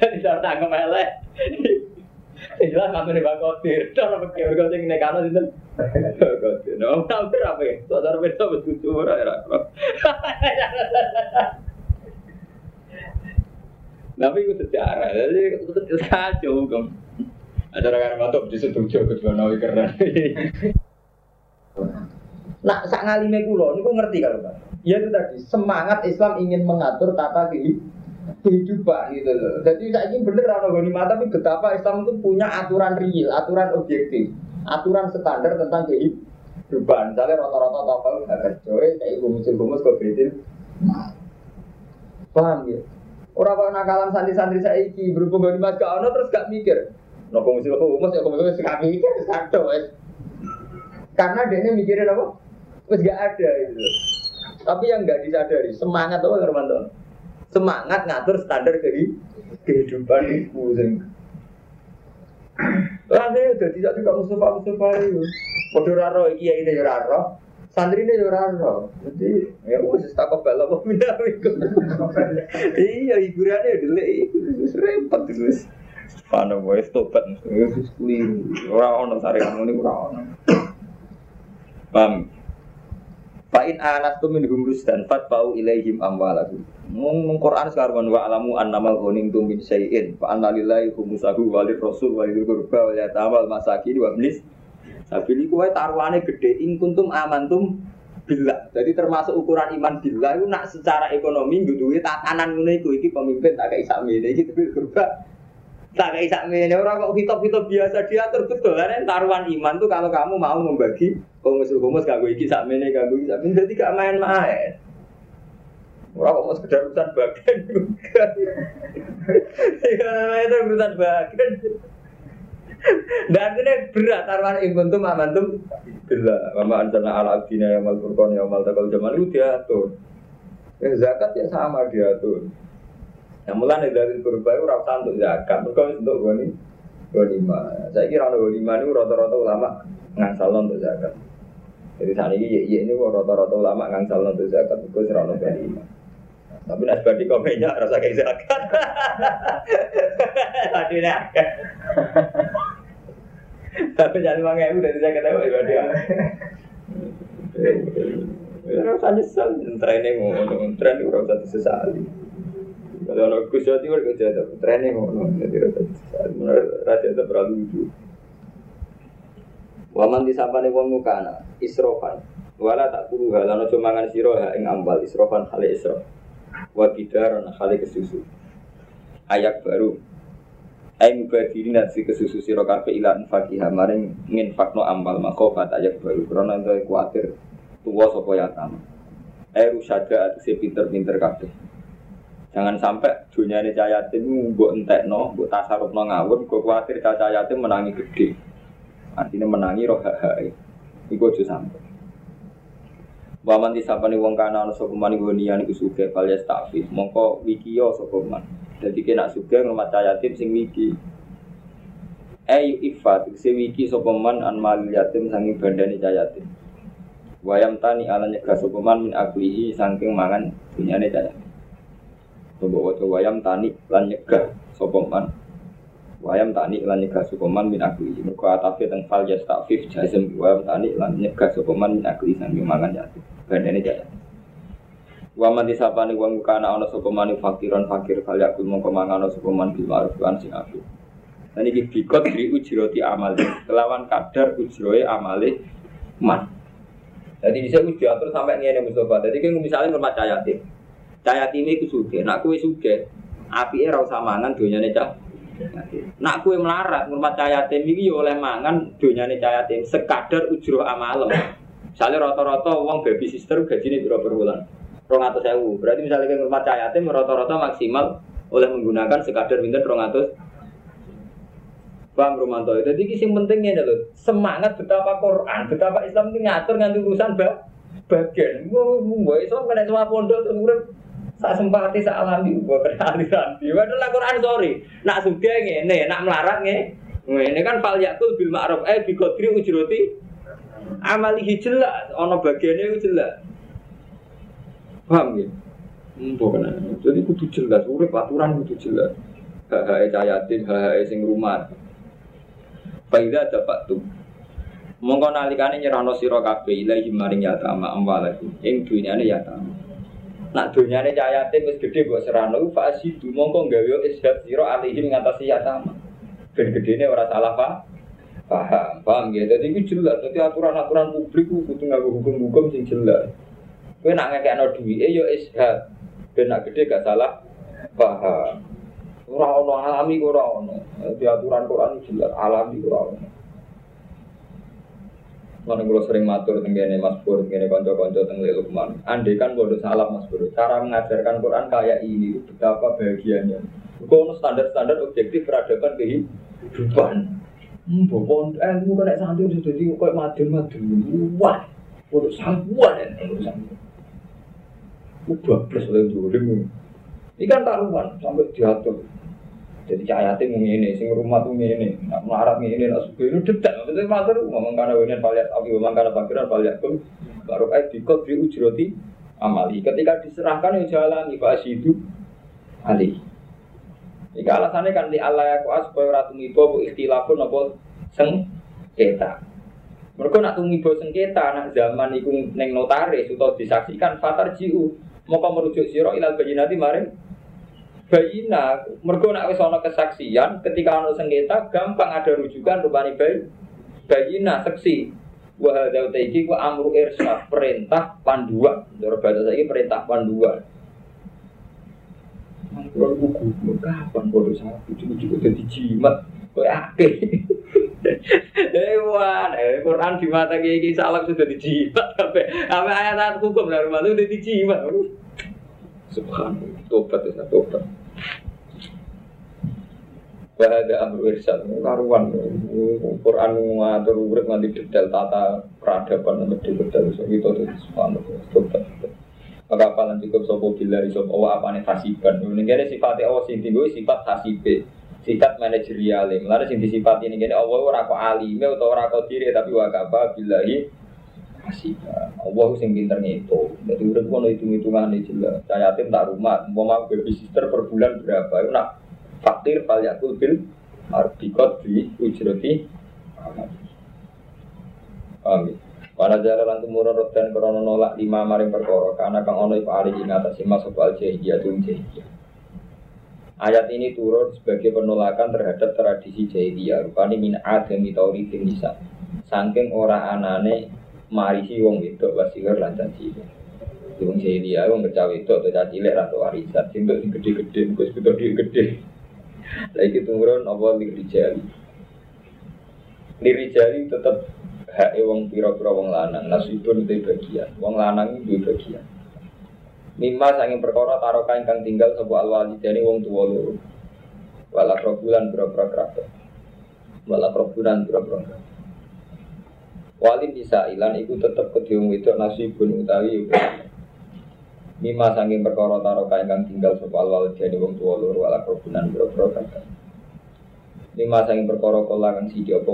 Jadi tak tangkem elek. Jelas mantu Mbak Kodir. Cara pikir kok sing nekano sinten? Kodir. No, tapi apa ya? Saudara pirsa wis kudu ora ya. Tapi itu sejarah, jadi itu kacau kan. Ada orang matok di situ jauh ke nawi keren. Nah, sak ngalime kulo, niku ngerti kalau Pak. Ya itu tadi, semangat Islam ingin mengatur tata kehidupan gitu loh. Jadi saya ingin bener ana mata, tapi betapa Islam itu punya aturan real, aturan objektif, aturan standar tentang kehidupan. Misalnya rata-rata tokoh nggak kerja, kayak gumus-gumus kok bedil. Paham ya? Orang kok nakalan santri-santri saya iki berhubung gak mas gak ono terus gak mikir. Nopo mesti kok humus ya mesti gak mikir satu wes. Karena dia mikirin apa? Wes gak ada itu. Tapi yang gak disadari semangat apa Hermanto? Semangat ngatur standar kehidupan itu. Rasanya udah tidak tidak Mustafa Mustafa itu. Bodoh raro iki ya ini raro santri ini ora ono. Jadi ya wis tak kebal apa minta. Iya hiburannya iku repot wis. Pano wae tobat wis keliru. Ora ono saringan ngene ora ono. Paham? Fa'in anastu min humrus dan fatfa'u ilaihim amwalakum. Mung Quran sekarang wa alamu annamal ghanim tum min syai'in fa anna lillahi khumsahu rasul wa lidil qurba wa yatamal masakin wa iblis Sabil iku wae taruhane gede ing kuntum amantum bila. Jadi termasuk ukuran iman bila itu nak secara ekonomi duwe tatanan ngene iku iki pemimpin tak kayak sakmene iki tapi kurba tak kayak sakmene orang kok hitop-hitop biasa diatur betul kan taruhan iman tuh kalau kamu mau membagi humus-humus kanggo iki sakmene kanggo iki sakmene dadi gak main-main. Orang kok mau sekedar urusan bagian juga. Ya, itu urusan bagian. Dan ini berat taruhan ing kuntum amantum bila mama anjana ala abdina yang mal furqan yang mal takal zaman itu diatur. Ya, zakat ya sama diatur. Yang mulai dari kurba itu rasa untuk zakat, mereka untuk goni lima. Saya kira untuk lima ini rata-rata ulama ngangsal untuk zakat. Jadi saat ini ya, ya ini rata-rata ulama ngangsal untuk zakat, itu serana lima. Tapi nasi badi komennya rasa kayak zakat. Tadi nih. Tapi jangan lima ribu dari saya ketahui ya dia. Ya rasa nyesal, training ngono, training rasa disesali. Kalau orang Gus Jawa Timur kerja ada training ngono, jadi. Menurut raja itu terlalu lucu. Waman disapa nih wong mukana, isrofan. Wala tak kudu halano cumangan siro ha ing ambal isrofan kali isrof. Wa kidaran kesusu. Ayak baru Ai mubadiri nasi kesusu siro kafe ilan fakih maring fakno amal makofat ayak baru Karena itu kuatir tua sopo yatam Ai rusada atau si pinter-pinter kafe Jangan sampai dunia ini cahayatin buat entek no, buat tasaruf no ngawur, gue khawatir cahayatin menangi gede. Artinya menangi roh hak Iku aja sampai. Waman disapani wong kana ana sapa man iku niyan iku sugih kalias takfif. Mongko wikiyo sapa man. Dadi kena sugih ngrumat yatim sing wiki. Ayu ifat se wiki sapa man an mal yatim sangi bandane yatim. Wayam tani ala nyegah sapa man min aklihi saking mangan dunyane yatim. Coba waca wayam tani lan nyegah sapa man. Wayam tani lan nyegah sapa man min aklihi. Mergo atafe teng fal yastafif jazm wayam tani lan nyegah sapa man min aklihi saking mangan yatim bandane jaya. Wa man disapani wong kana ana sapa man fakiran fakir kal yakul mongko mangan ana sapa man bil ma'ruf lan sing apik. Dan iki bikot di ujroti amal kelawan kadar ujroe amale man. Jadi bisa wis diatur sampai ngene Mustafa. Jadi kan misalnya rumah tim. Cahaya tim itu suge, nak kue suge, api era usah mangan donyane cah. Nak kue melarat rumah tim ini oleh mangan donyane cahaya tim sekadar ujro amalem. Misalnya rata-rata uang baby sister gaji ini berapa bulan? Rong atau sewu. Berarti misalnya ke rumah cahaya tim rata-rata maksimal oleh menggunakan sekadar minta rong atau Bang Romanto. Jadi kisi pentingnya loh semangat betapa Quran, betapa Islam ini ngatur nganti urusan bah bagian. Gue Islam kena semua pondok terus sak sempati sak alami kena aliran. Padahal Quran sorry. Nak suge ngene, nak melarat nge. Ini kan fal yakul bil ma'ruf eh bi qadri ujroti amalihi jelas, ono bagiannya itu jelas. Paham ya? Hmm, bukan. Jadi kudu jelas, urip aturan kudu jelas. Hak-hak cayatin, hak-hak sing rumah. Faida dapat tuh. Mongko nalikane nyerahno sira kabeh ilahi maring yatama amwalakum ing dunyane yatama. Nak dunyane cayatin wis gedhe mbok serano fa asidu mongko gawe ishad sira alihi ngatasi yatama. Ben gedene ora salah paham, paham ya. Jadi itu jelas. Jadi aturan-aturan publik itu kudu nganggo hukum-hukum sing jelas. Kowe nak ngekekno duwike ya ishad. Ben nak gede gak salah paham. Ora ono alami ora ono. Di aturan Quran jelas alami ora ono. Mana kalau sering matur tenggene Mas Pur, tenggene konco-konco tenggene Lukman. Andai kan bodoh salah Mas Pur, cara mengajarkan Quran kayak ini, betapa bahagianya. Kau standar-standar objektif peradaban kehidupan. Hmm, bopon ilmu kena santri udah jadi kayak madem-madem. Wah, udah sabuan ya urusan. Udah plus oleh dolim. Ini kan taruhan sampai diatur. Jadi cahayatin mau ini, sing rumah tuh ini, nak melarat ini, nak suka ini dedak. Maksudnya matur, ngomong karena winian paliat api, ngomong karena pakiran paliat pun baru kayak dikot di ujroti amali. Ketika diserahkan yang jalan, ibadah itu alih. Jika alasannya kan di Allah ya supaya ratu ngibo bu ikhtilafun apa sengketa. Mereka nak tungibo sengketa nak zaman itu neng notaris atau disaksikan fatar jiu mau merujuk siro ilal bayinati maring bayina. Mereka nak wis kesaksian ketika ono sengketa gampang ada rujukan rupani bayi bayina seksi. Wah ada iki ku amru irsyad perintah panduan. Cara bahasa saya perintah panduan. Kalau buku, kapan bodoh sapi, cukup-cukup jadi jimat, kau akeh. Hewan, eh Quran di mata gini salam sudah dijimat, sampai apa ayat-ayat hukum dari rumah itu udah dijimat. Subhanallah, tobat ya tobat. Bahada amru irsyad, karuan Quran ngatur urip nanti detail tata peradaban nanti detail so itu tuh subhanallah tobat. Maka paling cukup sopo bila sopo Allah apa nih hasiban. Ini kira sifatnya Allah sing sifat hasibe, sifat manajerial. Lalu sing disifat ini kira Allah ora kok alime atau ora kok diri tapi wakaba billahi hasiban. Allah sing pinter ngitung. Jadi udah kono hitung hitungan ini jelas. Saya tim tak rumah, mau mau baby sister per bulan berapa? Itu nak fakir yakul bil arbikot di ujroti. Amin. Wana jalan tumurun rodan krono nolak lima maring perkara karena kang ono iku ali ing atas masuk al jahiliyah tum jahiliyah. Ayat ini turun sebagai penolakan terhadap tradisi jahiliyah rupani min adami tauritin nisa. Saking ora anane marisi wong wedok wasigar lan caci. Wong jahiliyah wong itu atau caci lek atau warisan sing gede-gede wis gede-gede. Lagi turun apa lirijali. Lirijali tetap hak wong pira-pira wong lanang nasibun itu bagian wong lanang itu bagian Mimma sanging perkara taroka ingkang tinggal sebuah alwalidani wong tua loro wala probulan pira-pira kerabat wala probulan pira-pira Walin bisa ilan iku tetep itu nasibun utawi Mima sanging perkara taroka ingkang tinggal sapa wal jane wong tuwa loro wala kerubunan boro-boro kakak. Lima sanging perkara kala kang siji apa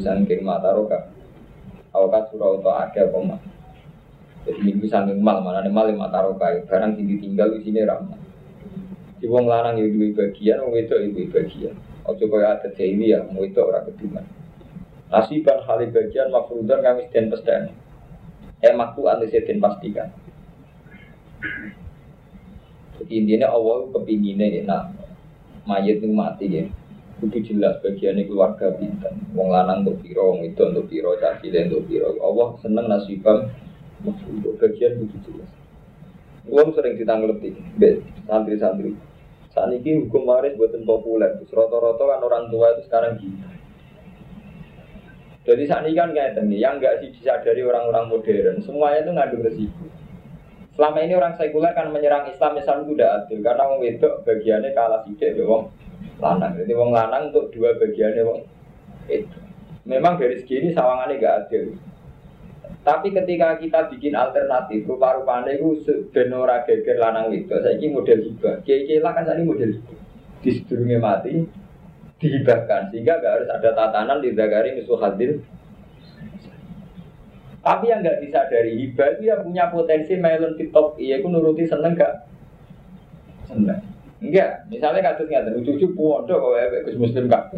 sanging mata roka. Awakat surau utawa akeh apa. Jadi minggu sanging mal mana nih mal lima taroka barang sing ditinggal di sini ramah. Si wong lanang ya duwe bagian, wong wedok ya duwe bagian. Ojo kaya ada ini ya, wong wedok ora kediman. Nasiban hali bagian mafrudan kami den pesdan. Eh maktu anu den pastikan. Jadi intinya Allah kepinginnya enak mayat ini mati ya. Itu jelas bagiannya keluarga bintang. Wong lanang untuk piro, wong itu untuk piro, caci untuk piro. Allah seneng nasibam untuk bagian itu jelas. Uang sering ditanglepi, santri-santri. Saat ini hukum waris buatan populer. Roto-roto kan orang tua itu sekarang gitu. Jadi saat ini kan kayak ini, yang nggak sih disadari orang-orang modern, semuanya itu ngandung resiko. Selama ini orang sekuler kan menyerang Islam, Islam itu tidak adil karena wong wedok bagiannya kalah sidik wong lanang. Jadi wong lanang untuk dua bagiannya wong itu. Memang dari segi ini sawangannya gak adil. Tapi ketika kita bikin alternatif, rupa-rupanya itu benora geger lanang itu, saya ini model hibah. Kiai lah kan ini model hibah. Di mati, dihibahkan. Sehingga gak harus ada tatanan di Zagari musuh hadir tapi yang nggak disadari hibah itu ya punya potensi melon tiktok iya aku nuruti seneng gak? Seneng. Enggak, misalnya kasus nggak ada cucu pondok kalau ya Gus Muslim kak.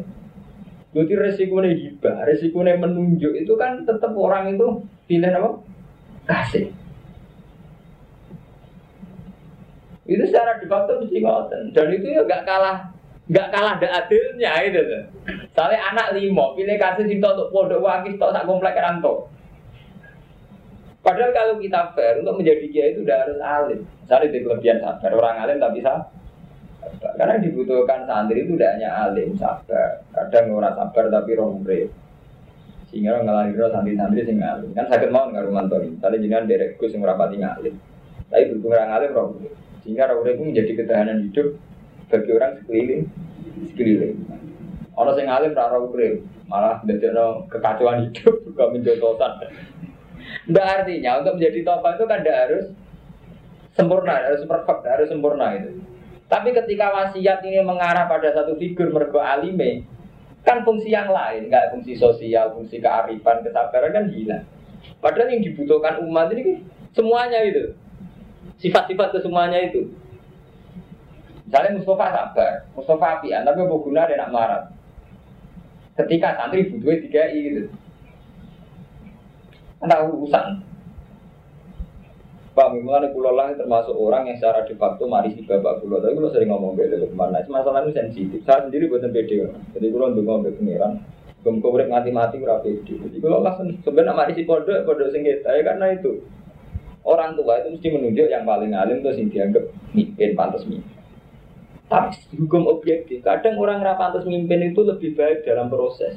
Jadi resikonya hibah, resikonya menunjuk itu kan tetap orang itu pilih apa? Kasih. Itu secara de facto mesti ngoten. Dan itu ya gak kalah gak kalah ada adilnya itu. Soalnya anak limo pilih kasih cinta untuk pondok wakis tok sak komplek rantok. Padahal kalau kita fair untuk menjadi kiai itu udah harus alim. Misalnya di kelebihan sabar, orang alim tapi sabar. Karena dibutuhkan santri itu tidak hanya alim, sabar. Kadang orang sabar tapi rombre. Sehingga orang ngelahir santri-santri sing alim. Kan sakit mau nggak rumah tori. Misalnya jangan derek gus yang rapati ngalim. Tapi berhubung orang alim rombre. Sehingga rombre itu menjadi ketahanan hidup bagi orang sekeliling. Sekeliling. Orang sing alim rara rombre. Malah no kekacauan hidup, juga menjotosan. Tidak artinya untuk menjadi tokoh itu kan tidak harus sempurna, harus perfect, harus sempurna itu. Tapi ketika wasiat ini mengarah pada satu figur mergo alime, kan fungsi yang lain, nggak fungsi sosial, fungsi kearifan, kesabaran kan hilang. Padahal yang dibutuhkan umat ini semuanya itu, sifat-sifat kesemuanya itu. Misalnya Mustafa sabar, Mustafa apian, tapi apa guna ada nak marah. Ketika santri butuhnya tiga gitu. Ada urusan. Pak Mimulan pulau lah termasuk orang yang secara de facto mari si bapak pulau. Tapi kalau sering ngomong beda ke ke mana, masalah itu sensitif. Saya sendiri buatan beda. Jadi kalau untuk ngomong pengiran, belum kau mati-mati berapa itu. Jadi kalau lah sebenarnya mari si pondok pondok sengketa ya karena itu orang tua itu mesti menunjuk yang paling alim terus yang dianggap mimpin pantas mimpin. Tapi hukum objektif, kadang orang rapantas mimpin itu lebih baik dalam proses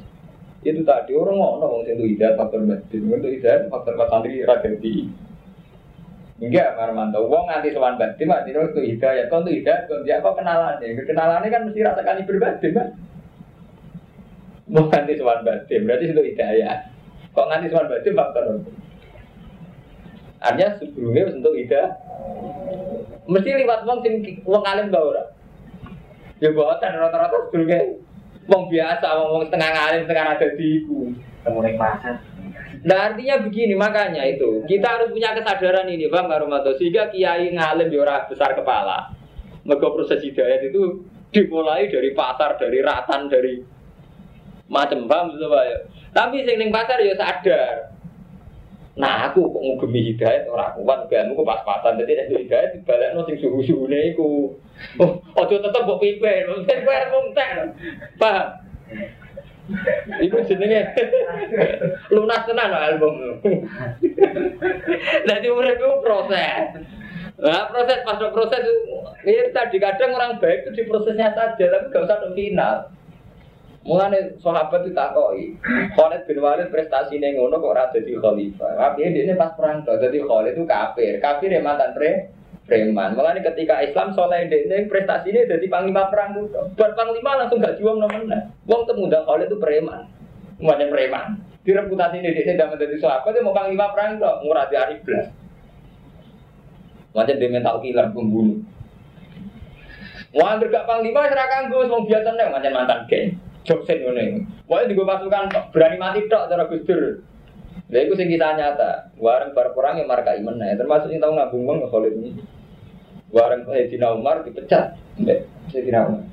itu tadi orang mau ngomong itu hidayat faktor batin itu hidayat faktor santri ragati enggak marmanto. Wong nganti sowan batin mati itu hidayat. Kau itu hidayat kau dia apa kenalannya? Kenalannya kan mesti rasa kali berbatin kan mau nganti sowan batin berarti itu hidayat. Kok nganti sowan batin faktor artinya sebelumnya untuk hidayat. Mesti lewat wong sing wong alim tau ora? Ya buatan rata-rata sebelumnya Wong biasa, wong setengah ngalim, setengah ada di iku. Temunek pasar. Nah artinya begini makanya itu kita harus punya kesadaran ini bang Karumato sehingga kiai ngalim di orang besar kepala. Maka proses hidayat itu dimulai dari pasar, dari ratan, dari macam bang ya. Tapi sing pasar ya sadar Nah aku kok ngugemi hidayat orang kuat ben aku pas-pasan dadi nek hidayat dibalekno sing suhu-suhune iku. Oh, aja tetep mbok pimpin, mungkin kowe. Paham? Iku jenenge lunas tenan album. Jadi urip itu proses. Nah, proses pas proses ini tadi kadang orang baik itu di prosesnya saja, tapi gak usah ke final. Mulane sahabat itu takoki. Khalid bin Walid prestasi ngono kok ora dadi khalifah. Tapi dia pas perang tuh dadi Khalid itu kafir. Kafir yang mantan pre preman. Mulane ketika Islam soleh ini prestasi ini jadi panglima perang itu. Buat panglima langsung gak juang nomornya. Wong temu Khalid itu preman. Semuanya preman. Di reputasi ini dia tidak menjadi sahabat, dia mau panglima perang kok murah di hari belas. Macam dia mental killer pembunuh. Wah, gak panglima serahkan gue, mau biasa nih macam mantan geng. Joksen ini. Wah, di gue pasukan berani mati tok cara Gus Dur. Lha iku sing kita nyata. Wareng bar perang yang marka iman nah, termasuk yang tahu ngabung wong Khalid ini. Wareng Sayyidina Umar dipecat. Mbek Sayyidina Umar.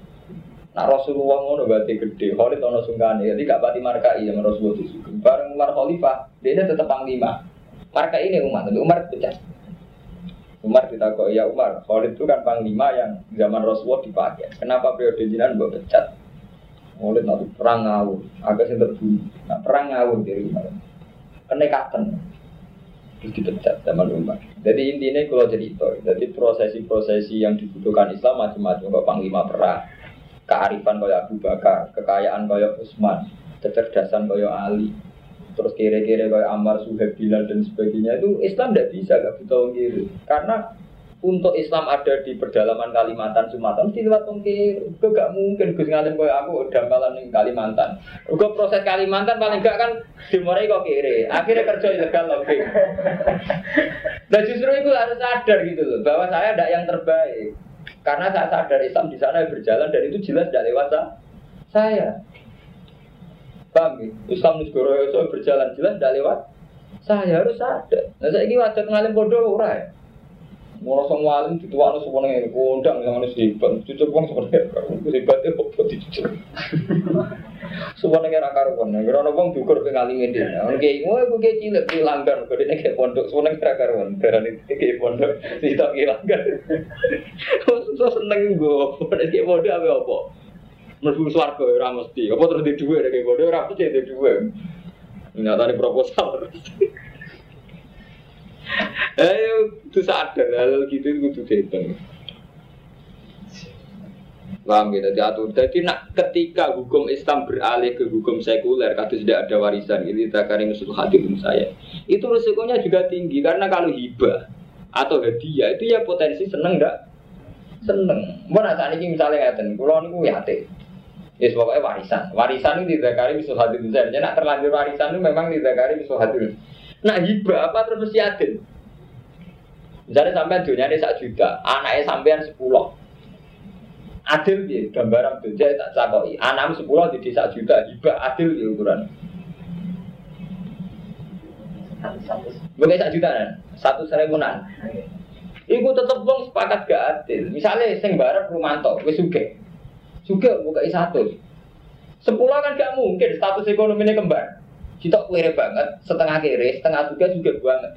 Nah Rasulullah ngono berarti gede. Khalid ono sungkane. Jadi gak pati marka iya Rasulullah disugih. Bareng Umar Khalifah, dia tetap panglima. Marka ini Umar, tapi Umar dipecat. Umar ditakut ya Umar, Khalid itu kan panglima yang zaman Rasulullah dipakai. Kenapa periode jinan mbok pecat? Khalid nanti perang ngawur, agak sing terbunuh. Nah, perang ngawur dari Umar kenekatan terus dipecat zaman Umar. Jadi intinya kalau jadi itu, jadi prosesi-prosesi yang dibutuhkan Islam macam-macam kok panglima perang, kearifan kayak Abu Bakar, kekayaan kayak Utsman, kecerdasan kayak Ali, terus kira-kira kayak Ammar, Suhaib, Bilal dan sebagainya itu Islam tidak bisa gak butuh kiri karena untuk Islam ada di pedalaman Kalimantan Sumatera mesti lewat tongkir itu gak mungkin Gus ngalim kayak aku dampalan di Kalimantan. Gue proses Kalimantan paling gak kan dimulai kok kiri. Akhirnya kerja ilegal lagi nah justru itu harus sadar gitu loh bahwa saya tidak yang terbaik. Karena saya sadar Islam di sana berjalan dan itu jelas tidak lewat saya. Paham ya? Islam itu berjalan jelas tidak lewat saya harus sadar. Nah saya ini wajib ngalim bodoh orang ya Mau semua alim di tua semua nih kondang yang harus hebat, cucuk bang seperti itu hebat itu kok dicucuk. Semua nih kira karuan, nih kira bang dukur pengalim ini. Oke, mau aku kayak cilik di langgar, ini kayak pondok, semua nih kira karuan, ini kayak pondok, di tak kayak langgar. So seneng gue, kayak pondok apa apa? Menurut suarga ya mesti, apa terus di dua kayak pondok, apa sih di dua? Nyata nih proposal. Ayo, itu sadar hal gitu itu kudu dihitung. Paham gitu, diatur. Jadi nak ketika hukum Islam beralih ke hukum sekuler, kados tidak ada warisan, ini takari musuh hadirin saya. Itu resikonya juga tinggi karena kalau hibah atau hadiah itu ya potensi seneng enggak? Seneng. Mau saat ini misalnya ngeten, kalau niku ya Ya pokoknya warisan. Warisan ini tidak kari bisa hadirin saya. Jadi nak terlanjur warisan itu memang tidak kari bisa hadirin. Nah hibah apa terus mesti adil? Misalnya sampean dunia ini satu juta, anaknya sampean sepuluh. Adil ya, gambaran dunia tak cakoi. Anakmu sepuluh di desa juta, hibah adil ya ukuran. Bukan satu juta kan? Satu seribuan. Iku tetep wong sepakat gak adil. Misalnya sing bareng Rumanto, wis suge. Suge buka satu. Sepuluh kan gak mungkin status ekonominya kembar. Kita kere banget, setengah kere, setengah juga juga banget.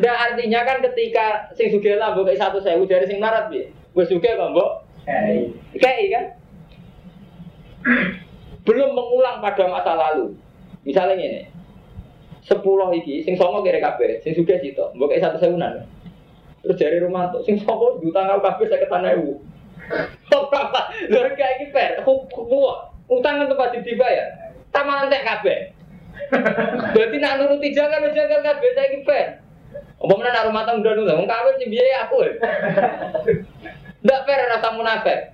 Nah artinya kan ketika sing suge lah mbok satu sewu dari sing marat bi, gue suge kok mbok kayak kan belum mengulang pada masa lalu. Misalnya ini, sepuluh iki sing songo kere kabeh, sing suge situ, mbok satu sewunan. Terus dari rumah tuh sing songo juta ngau kabeh saya ibu. Apa? Lha kayak iki per, utang kan pasti dibayar. Taman entek kabeh. Berarti nak nuruti jangan jangan kabeh saiki ben. Apa mana nak rumah tangga dulu, wong kawin biaya aku. Ndak fair rasa munafik.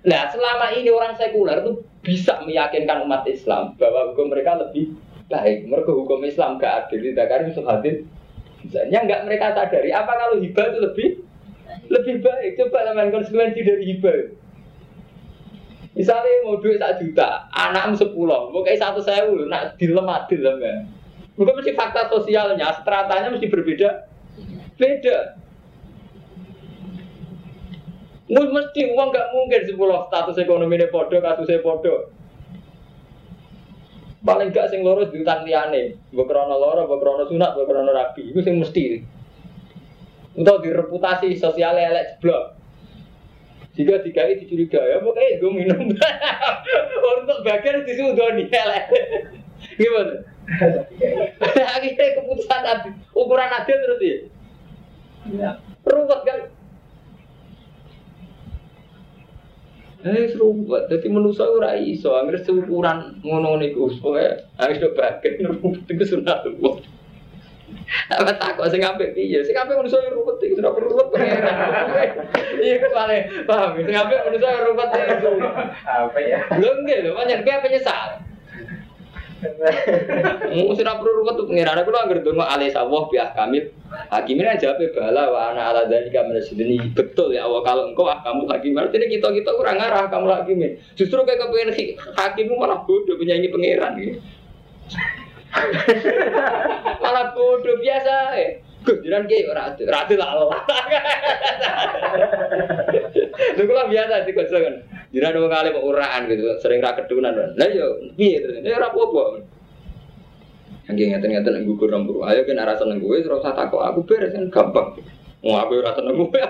Nah, selama ini orang sekuler itu bisa meyakinkan umat Islam bahwa hukum mereka lebih baik. Mereka hukum Islam gak adil, tidak musuh hadir. Misalnya nggak mereka sadari, apa kalau hibah itu lebih lebih baik? Coba teman konsekuensi dari hibah. Misalnya mau duit satu juta, anakmu sepuluh, mau kayak satu sewu, nak dilem adil kan? Mungkin mesti fakta sosialnya, stratanya mesti berbeda, beda. Mesti uang nggak mungkin sepuluh status ekonomi ini podo, kasusnya podo. Paling gak sing loro diutang liane, bekrono loro, bekrono sunat, bekrono rabi, itu sing mesti. Untuk direputasi sosial elek jeblok. Jika dikai dicurigai, ya pokoknya gue minum. Untuk bagian disudoni, gimana? Akhirnya keputusan adil, ukuran adil terus ya. Iya. Ruwet kan? Eh serumpet, jadi manusia ora iso, angger seukuran ngono niku, pokoke harus do bagian rumput iku sunatullah. Apa takut sing apik piye? Sing apik manusa yo ruwet iki perlu ruwet pengeran. Iya kepale, paham? Sing apik manusa yo ruwet itu. Apa ya? Lho nggih lho, pancen kowe penyesal. Mau sira perlu ruwet tuh pengeran aku anggere donga alih sawah biah kamil. Hakimnya jawab bala wa ana ala dzalika ini Betul ya Allah kalau engkau ah kamu hakim. Artinya kita kita kurang arah kamu hakimnya. Justru kayak kepengen hakimmu malah bodoh penyanyi pangeran gitu. Malah bodoh biasa. Gus jiran ki ora adu, ora adu lah Allah. Lha kula biasa di kan. Jiran wong kok uraan gitu, sering ra kedunan. Lah yo piye terus? Ya ora apa-apa. Yang ngeten-ngeten nang gugur nang Ayo kan arah seneng gue terus usah takok aku beres kan gampang. Mau aku ora seneng gue.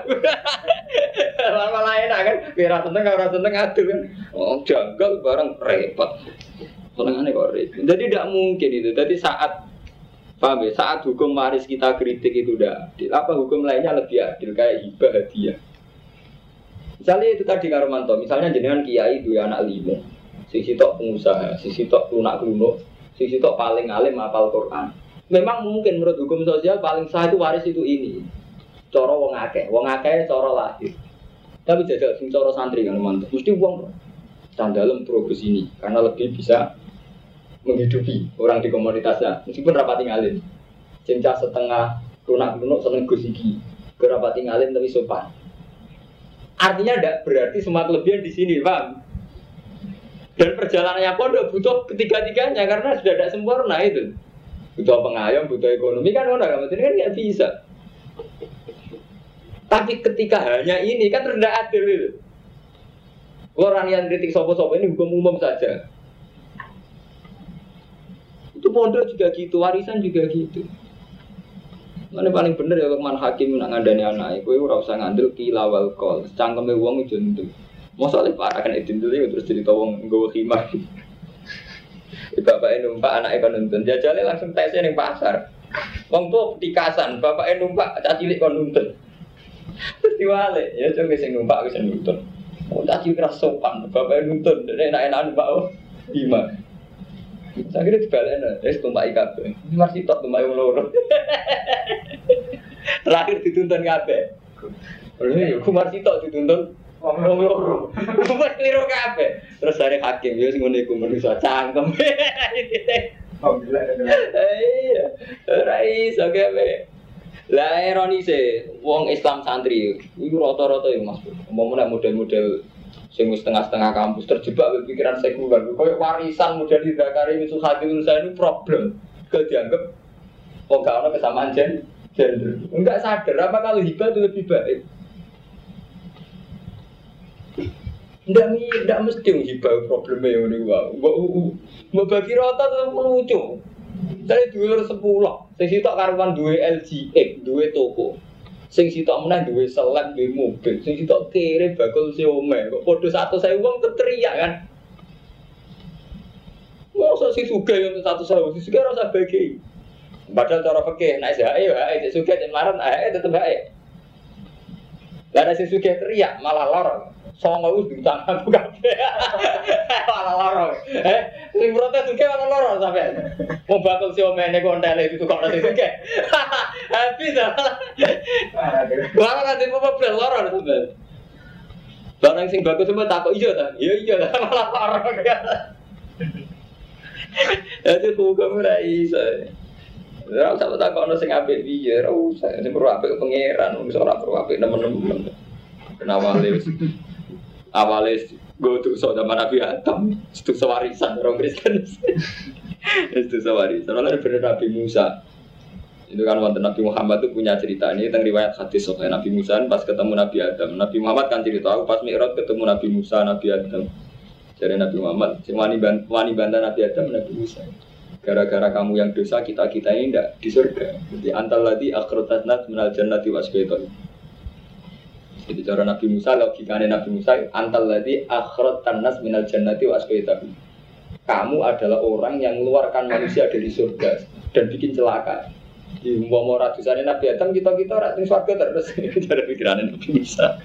Malah enak kan, kira seneng ora seneng adu kan. Oh, janggal bareng repot. Senengane kok repot. Jadi tidak mungkin itu. Jadi saat Paham ya? Saat hukum waris kita kritik itu udah adil. Apa hukum lainnya lebih adil kayak hibah hadiah. Misalnya itu tadi Karomanto, misalnya jenengan kiai dua anak lima, sisi tok pengusaha, sisi tok lunak lunak, sisi tok paling alim apal Quran. Memang mungkin menurut hukum sosial paling sah itu waris itu ini. Coro wong akeh, wong akeh coro lahir. Tapi jajal sing coro santri kan mantu, mesti uang dalam progres ini karena lebih bisa menghidupi orang di komunitasnya. Meskipun rapat tinggalin. Cinta setengah lunak lunak seneng gusiki berapa tinggalin tapi sopan. Artinya tidak berarti semua kelebihan di sini bang. Dan perjalanannya pondok butuh ketiga-tiganya karena sudah tidak sempurna itu. Butuh pengayom butuh ekonomi kan orang kan kan nggak bisa. Tapi ketika hanya ini kan rendah adil itu. Orang yang kritik sopo-sopo ini hukum umum saja pondok juga gitu, warisan juga gitu. Mana paling bener ya man hakim nak ngandani anak, kowe ora usah ngandel kila wal kol. Cangkeme wong itu itu. Masalah parah kan itu terus cerita wong nggawa khimar. Bapak numpak anak kon nonton, jajale langsung tes ning pasar. Wong tuh tikasan, bapak numpak cacilik kon nonton. Terus diwale, ya coba sing numpak wis nonton. Oh, caci keras sopan, bapak nonton, enak-enak numpak oh. Gimana? Saya kira dibalik, terus tumpak ikat. Ini masih top tumpak yang loro. Terakhir dituntun kabe. Lalu ya, kumar sitok dituntun wong loro. Kumar keliru kabe. Terus dari hakim, ya sing ngene iku manusa cangkem. Alhamdulillah. Iya, ora iso kabe. Lah ironise wong Islam santri iku rata-rata ya Mas. Umpama model-model sing setengah-setengah kampus terjebak pikiran sekuler. Kayak warisan model di Dakari itu hadil saya ini problem. Gak dianggap oh gak ada kesamaan gen gender. Enggak sadar apa kalau hibah itu lebih baik. Enggak enggak mesti hibah problemnya ini wow. Mbak bagi rata tuh lucu. Dari dua sepuluh, saya sitok karuan dua LG, dua toko sing sitok meneh duwe seleb duwe mobil sing sitok kere bakul siome kok padha satu saya uang teriak kan Masa si suga yang satu saya, si suga rasa bagi. Padahal cara fakih, naik sih, ayo, ayo, si suga jangan marah, ayo, tetep ayo. Lalu si suga teriak, malah lorong. Songo wis diutang aku kabeh. Malah lorong. Eh, sing protes suga malah lorong sampai. Mau bakal si omene kontele itu kok si suga. Habis dah. Malah nanti mau beli lorong sampai. Barang sing bagus semua takut iya ta? Iya iya malah lorong. Jadi hukum ora iso. Ora usah tak kono sing apik piye, ora usah. Sing perlu apik pangeran, wis ora perlu apik nemen-nemen. Kenapa wis awalnya gue tuh so zaman Nabi Adam, itu sewarisan orang Kristen. itu sewarisan. Soalnya bener Nabi Musa. Itu kan waktu Nabi Muhammad tuh punya cerita ini tentang riwayat hadis soalnya Nabi Musa pas ketemu Nabi Adam. Nabi Muhammad kan cerita aku pas Mi'raj ketemu Nabi Musa, Nabi Adam. Jadi Nabi Muhammad, semua wani bantah Nabi Adam, Nabi Musa. Gara-gara kamu yang dosa kita kita ini tidak di surga. Jadi antal lagi akhrotasnat menal jannati wasbaiton. Jadi cara Nabi Musa, logikanya Nabi Musa, antal lagi akhirat tanas minal jannati wa asbaitahu. Kamu adalah orang yang mengeluarkan manusia dari surga dan bikin celaka. Di mau mau ratusan Nabi Adam kita kita ratus surga terus cara pikirannya Nabi Musa.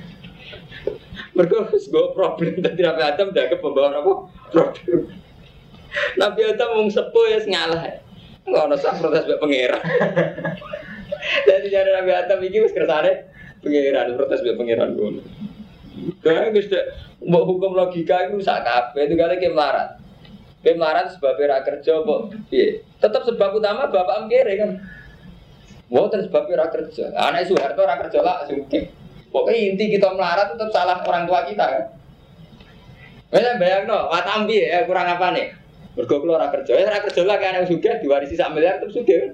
Mereka harus gue problem tadi Nabi Adam ke pembawa apa problem. Nabi Adam mau sepuh ya ngalah. Enggak ada sak protes mbek pangeran. Jadi jadi Nabi Adam iki wis kersane pangeran protes mbek pangeran ngono. Kayak wis mau hukum logika itu sak kabeh itu kali kemarat. Kemarat sebab ra kerja kok piye? Tetap sebab utama bapak mkere kan. terus sebab ra kerja. Anak Soeharto ra kerja lah sugih. Pokoknya inti kita melarat tetap salah orang tua kita kan. Wes bayang no, watambi ya kurang apa nih? Kula ora kerja, ya kerja lah kan yang sugih diwarisi sak miliar terus sugih.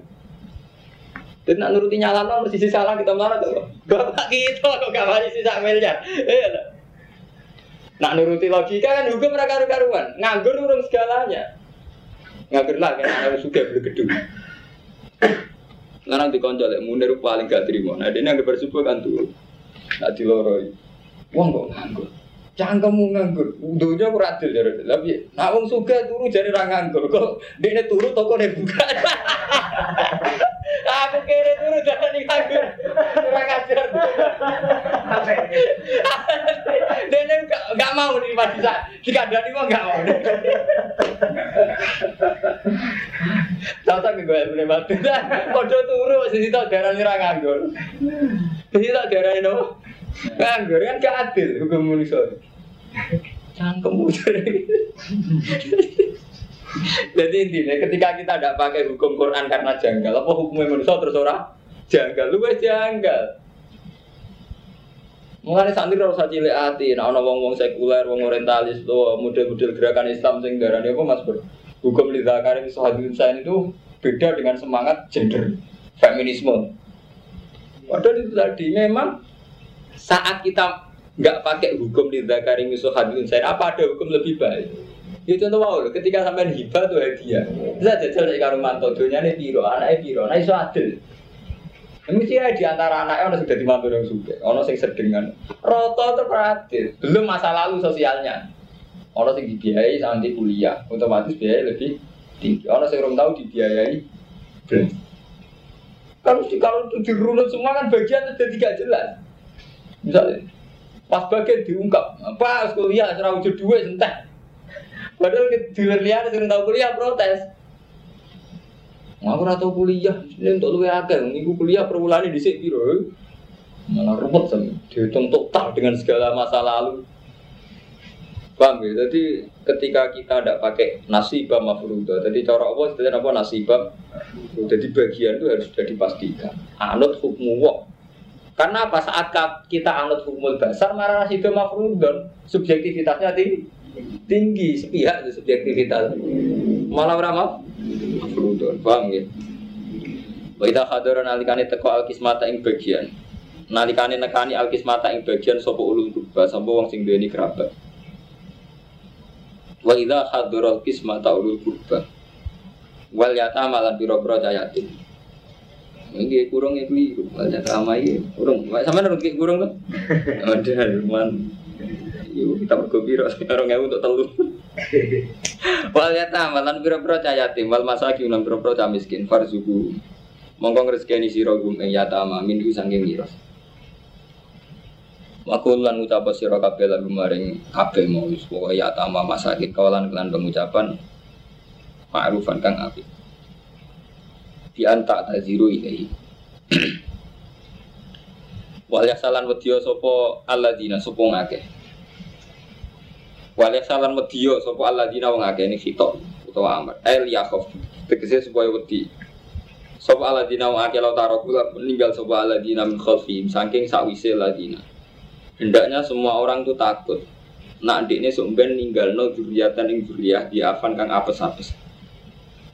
Dan nak nuruti nyalano mesti salah kita marah tuh. Bapak kita kok gak warisi sak miliar. Iya Nak nuruti logika kan hukum mereka karu-karuan. Nganggur urung segalanya. Nganggur lah kan anak sugih beli gedung. Sekarang dikonco lek munir paling gak terima. Nah, dia yang bersyukur kan tuh. Nak diloroi. Wong kok nganggur. Cangkemmu nganggur, dunia aku radil jadi. Tapi, nak suga turu jadi orang nganggur. Kok dia turu toko dia buka. aku kira turu jadi nganggur. Kurang ajar. Dia nggak mau nih Pak Disa. Jika ada mau tak gue boleh batu. Kode turu sisi tak darah nih nganggur. Sisi tak darah ini Nganggur kan gak adil hukum manusia. Cangkem Jadi intinya ketika kita tidak pakai hukum Quran karena janggal, apa hukumnya manusia terus orang janggal, lu janggal. Mengenai santri harus saja cilik hati, nah orang wong wong sekuler, wong orientalis, model-model gerakan Islam sing darah apa mas ber hukum lidakarin sahabat saya itu beda dengan semangat gender feminisme. Padahal itu tadi memang saat kita nggak pakai hukum musuh hadun saya apa ada hukum lebih baik ya contoh wow ketika sampai hibah tuh hadiah bisa jajal dari karo mantu dunia nih piro anaknya piro nah itu adil Mesti ya di antara anaknya orang sudah dimantu yang suka, orang sing sedengan, roto terperadil, belum masa lalu sosialnya, orang sing dibiayai sampai kuliah, otomatis biaya lebih tinggi, orang sing belum tahu dibiayai belum. Kalau kalau itu dirunut semua kan bagian jadi tidak jelas. Misalnya, pas bagian diungkap, apa kuliah serah wujud dua entah. Padahal luar liar sering tahu kuliah protes. Aku rata kuliah, ini untuk luwe agak, ini kuliah per bulan di sini biro. Malah rumput sama, dihitung total dengan segala masa lalu. Paham ya? Jadi ketika kita tidak pakai nasibah mafrudah, jadi cara apa sebenarnya apa nasibah? Jadi bagian itu harus sudah dipastikan. Anut hukmu wak, karena apa saat kita anut hukum dasar marah itu mafrudon subjektivitasnya tinggi, tinggi sepihak itu subjektivitas. Malah ramah mafrudon, paham ya? Wa idza hadara nalikane teko alkismata ing bagian. Nalikane nekani alkismata ing bagian sapa ulun kurba sapa wong sing duweni kerabat. Wa idza hadara alkismata ulul kurba. Wal yatama lan pira-pira yatim. Ini kurang ya keliru, banyak ramai kurang. Sama nurut kurang tuh. Ada man. Yuk kita bergembira sekarang ya untuk telur. Wal yata malan biro-biro cayatim wal masaki ulang biro-biro miskin farzuku. Rezeki sira gum ing yatama minhu saking miras. Makulan ucap sira kabeh lagu maring kabeh mau wis pokoke yatama masakin kawalan kelan pengucapan ma'rufan kang apik di anta taziru ilahi wal yasalan wedya sapa alladzina sapa ngake wal yasalan wedya sapa alladzina wong akeh ini khitab utawa amr. El yakhaf tegese supaya wedi. Sapa alladzina wong akeh laut tarakula meninggal sapa alladzina min khalfihim saking sakwise alladzina hendaknya semua orang tuh takut. Nak ndekne sok ben ninggalno dzurriatan ing dzurriyah di afan kang apes-apes.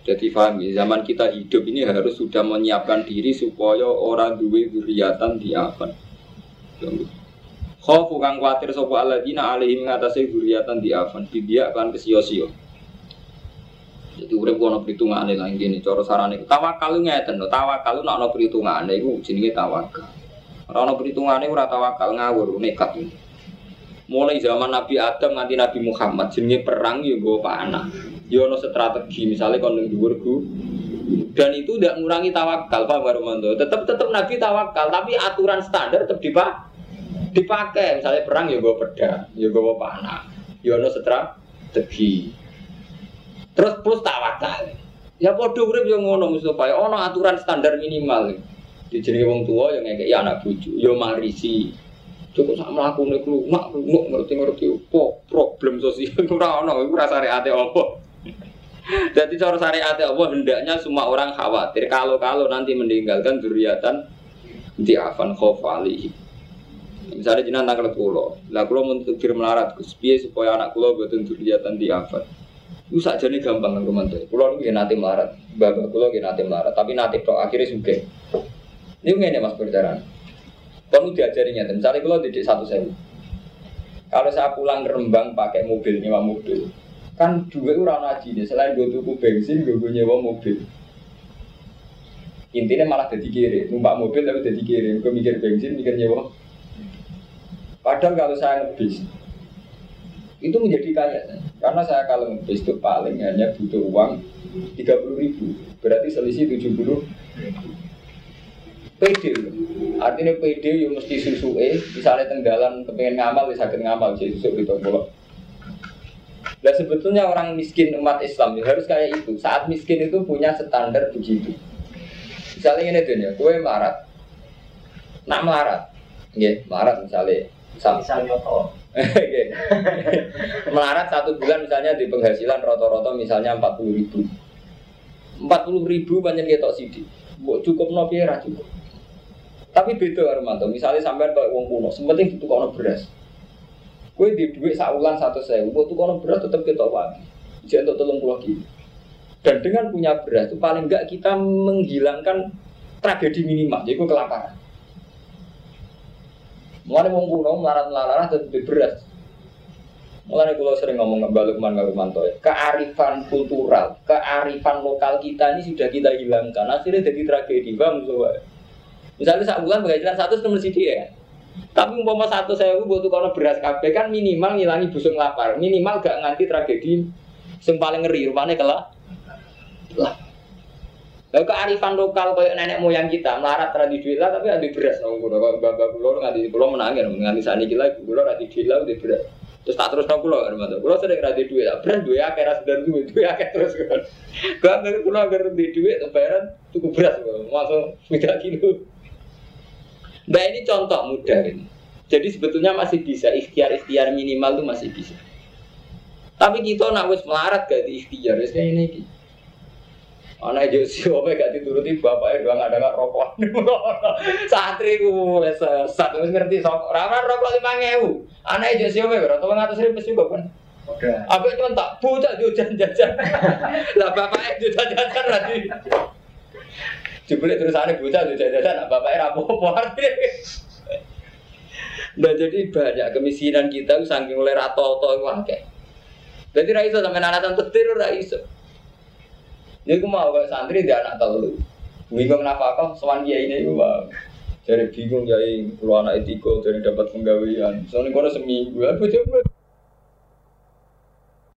Jadi paham ya, zaman kita hidup ini harus sudah menyiapkan diri supaya orang duwe duriatan di apa. Khofu kang kuatir sapa alladzina alaihim ngatasi di afan bidia kan kesio-sio. Jadi urip ono perhitungane lah ngene cara sarane tawakal ngeten lho, tawakal nek ono perhitungane iku jenenge tawakal. Ora ono perhitungane ora tawakal ngawur nekat. Mulai zaman Nabi Adam nganti Nabi Muhammad jenenge perang yo go panah ya strategi misalnya kon ning dan itu tidak mengurangi tawakal Pak Baromanto tetap tetap Nabi tawakal tapi aturan standar tetap dipak dipakai misalnya perang ya gue pedang ya gue panah ya no strategi terus plus tawakal Ya padha urip yo ngono Mustafa. Ono aturan standar minimal. Dijenenge wong tua yang ngekeki anak bojo, yo marisi. Cukup sak mlakune klumak klumak ngerti-ngerti opo problem sosial ora ono iku ora syariate opo. Jadi cara syariat Allah hendaknya semua orang khawatir kalau-kalau nanti meninggalkan duriatan di afan khofali. Misalnya jinak nangkel kulo, lah kulo untuk melarat, kuspiye supaya anak kulo betul duriatan di afan. Itu saja gampang kan komentar. Kulo nih nanti melarat, bapak kulo nih nanti melarat, tapi nanti pro akhirnya suka. Ini nggak mas perjalanan. Kamu diajarinya, misalnya kulo didik satu sewu. Kalau saya pulang ke Rembang pakai mobil, nyewa mobil, kan dua orang ngaji nih, selain gue tuku bensin, gue nyewa mobil. Intinya malah jadi kiri, numpak mobil tapi jadi kiri, gue mikir bensin, mikir nyewa. Padahal kalau saya ngebis, itu menjadi kaya. Karena saya kalau ngebis itu paling hanya butuh uang 30 ribu, berarti selisih 70 ribu. PD artinya PD yang mesti susu eh misalnya tenggalan kepengen ngamal bisa ngamal jadi susu itu bolak Nah sebetulnya orang miskin umat Islam ya, harus kayak itu. Saat miskin itu punya standar begitu. Misalnya ini tuh ya, gue melarat, nak melarat, ya melarat misalnya, misalnya toh, melarat satu bulan misalnya di penghasilan roto-roto misalnya empat puluh ribu, empat puluh ribu banyak kita sidi, cukup nopi cukup. Tapi beda Armanto, misalnya sampai kayak uang kuno, sementing itu kono beras. Kue di duit saulan satu saya, buat tuh kono beras tetap kita pagi, jadi untuk tolong pulau gitu. Dan dengan punya beras itu paling enggak kita menghilangkan tragedi minimal, yaitu kelaparan. Mulai wong kuno melarat-melarat dan beras. Mulai kalau sering ngomong ngebalik Lukman Rumanto ya, kearifan kultural, kearifan lokal kita ini sudah kita hilangkan. Akhirnya jadi tragedi, bang. Misalnya saat bulan penghasilan satu itu mesti dia. Tapi umpama satu saya butuh kalau beras kabeh kan minimal ngilangi busung lapar, minimal gak nganti tragedi yang paling ngeri rupanya kelah. Lah. Lalu kearifan lokal kayak nenek moyang kita melarat tradisi duit lah tapi ada beras nong kulo kalau bapak kulo nganti kulo menangin nganti ini ibu kulo tradisi duit lah ada beras terus tak terus nong kulo kan kulo sering tradisi duit lah beras duit akhir ras dan duit duit akhir terus kan ngerti kulo agar di duit bayaran cukup beras masuk tidak kilo Nah ini contoh mudah ini. Jadi sebetulnya masih bisa ikhtiar-ikhtiar minimal itu masih bisa. Tapi kita nak wis melarat gak di ikhtiar, wis kayak ini. Gitu. Anak Josi apa gak dituruti bapaknya doang ada nggak rokok. Santri ku sesat wis ngerti sok ora rokok lima ngewu. Anak Josi apa berapa tolong atas ribu sih bapak. Apa cuma tak buta jajan-jajan. Lah bapaknya jajan-jajan lagi. Jebule terus ane bocah tuh jajan bapaknya rapopo Nah jadi banyak kemiskinan kita saking oleh rato-rato itu akeh. Jadi raiso sampai anak tetir raiso. Jadi aku mau kayak santri dia anak telu. Bingung kenapa kok soal dia ini gua. Jadi bingung jadi keluar anak etiko jadi dapat penggawean. Soalnya kono seminggu aku coba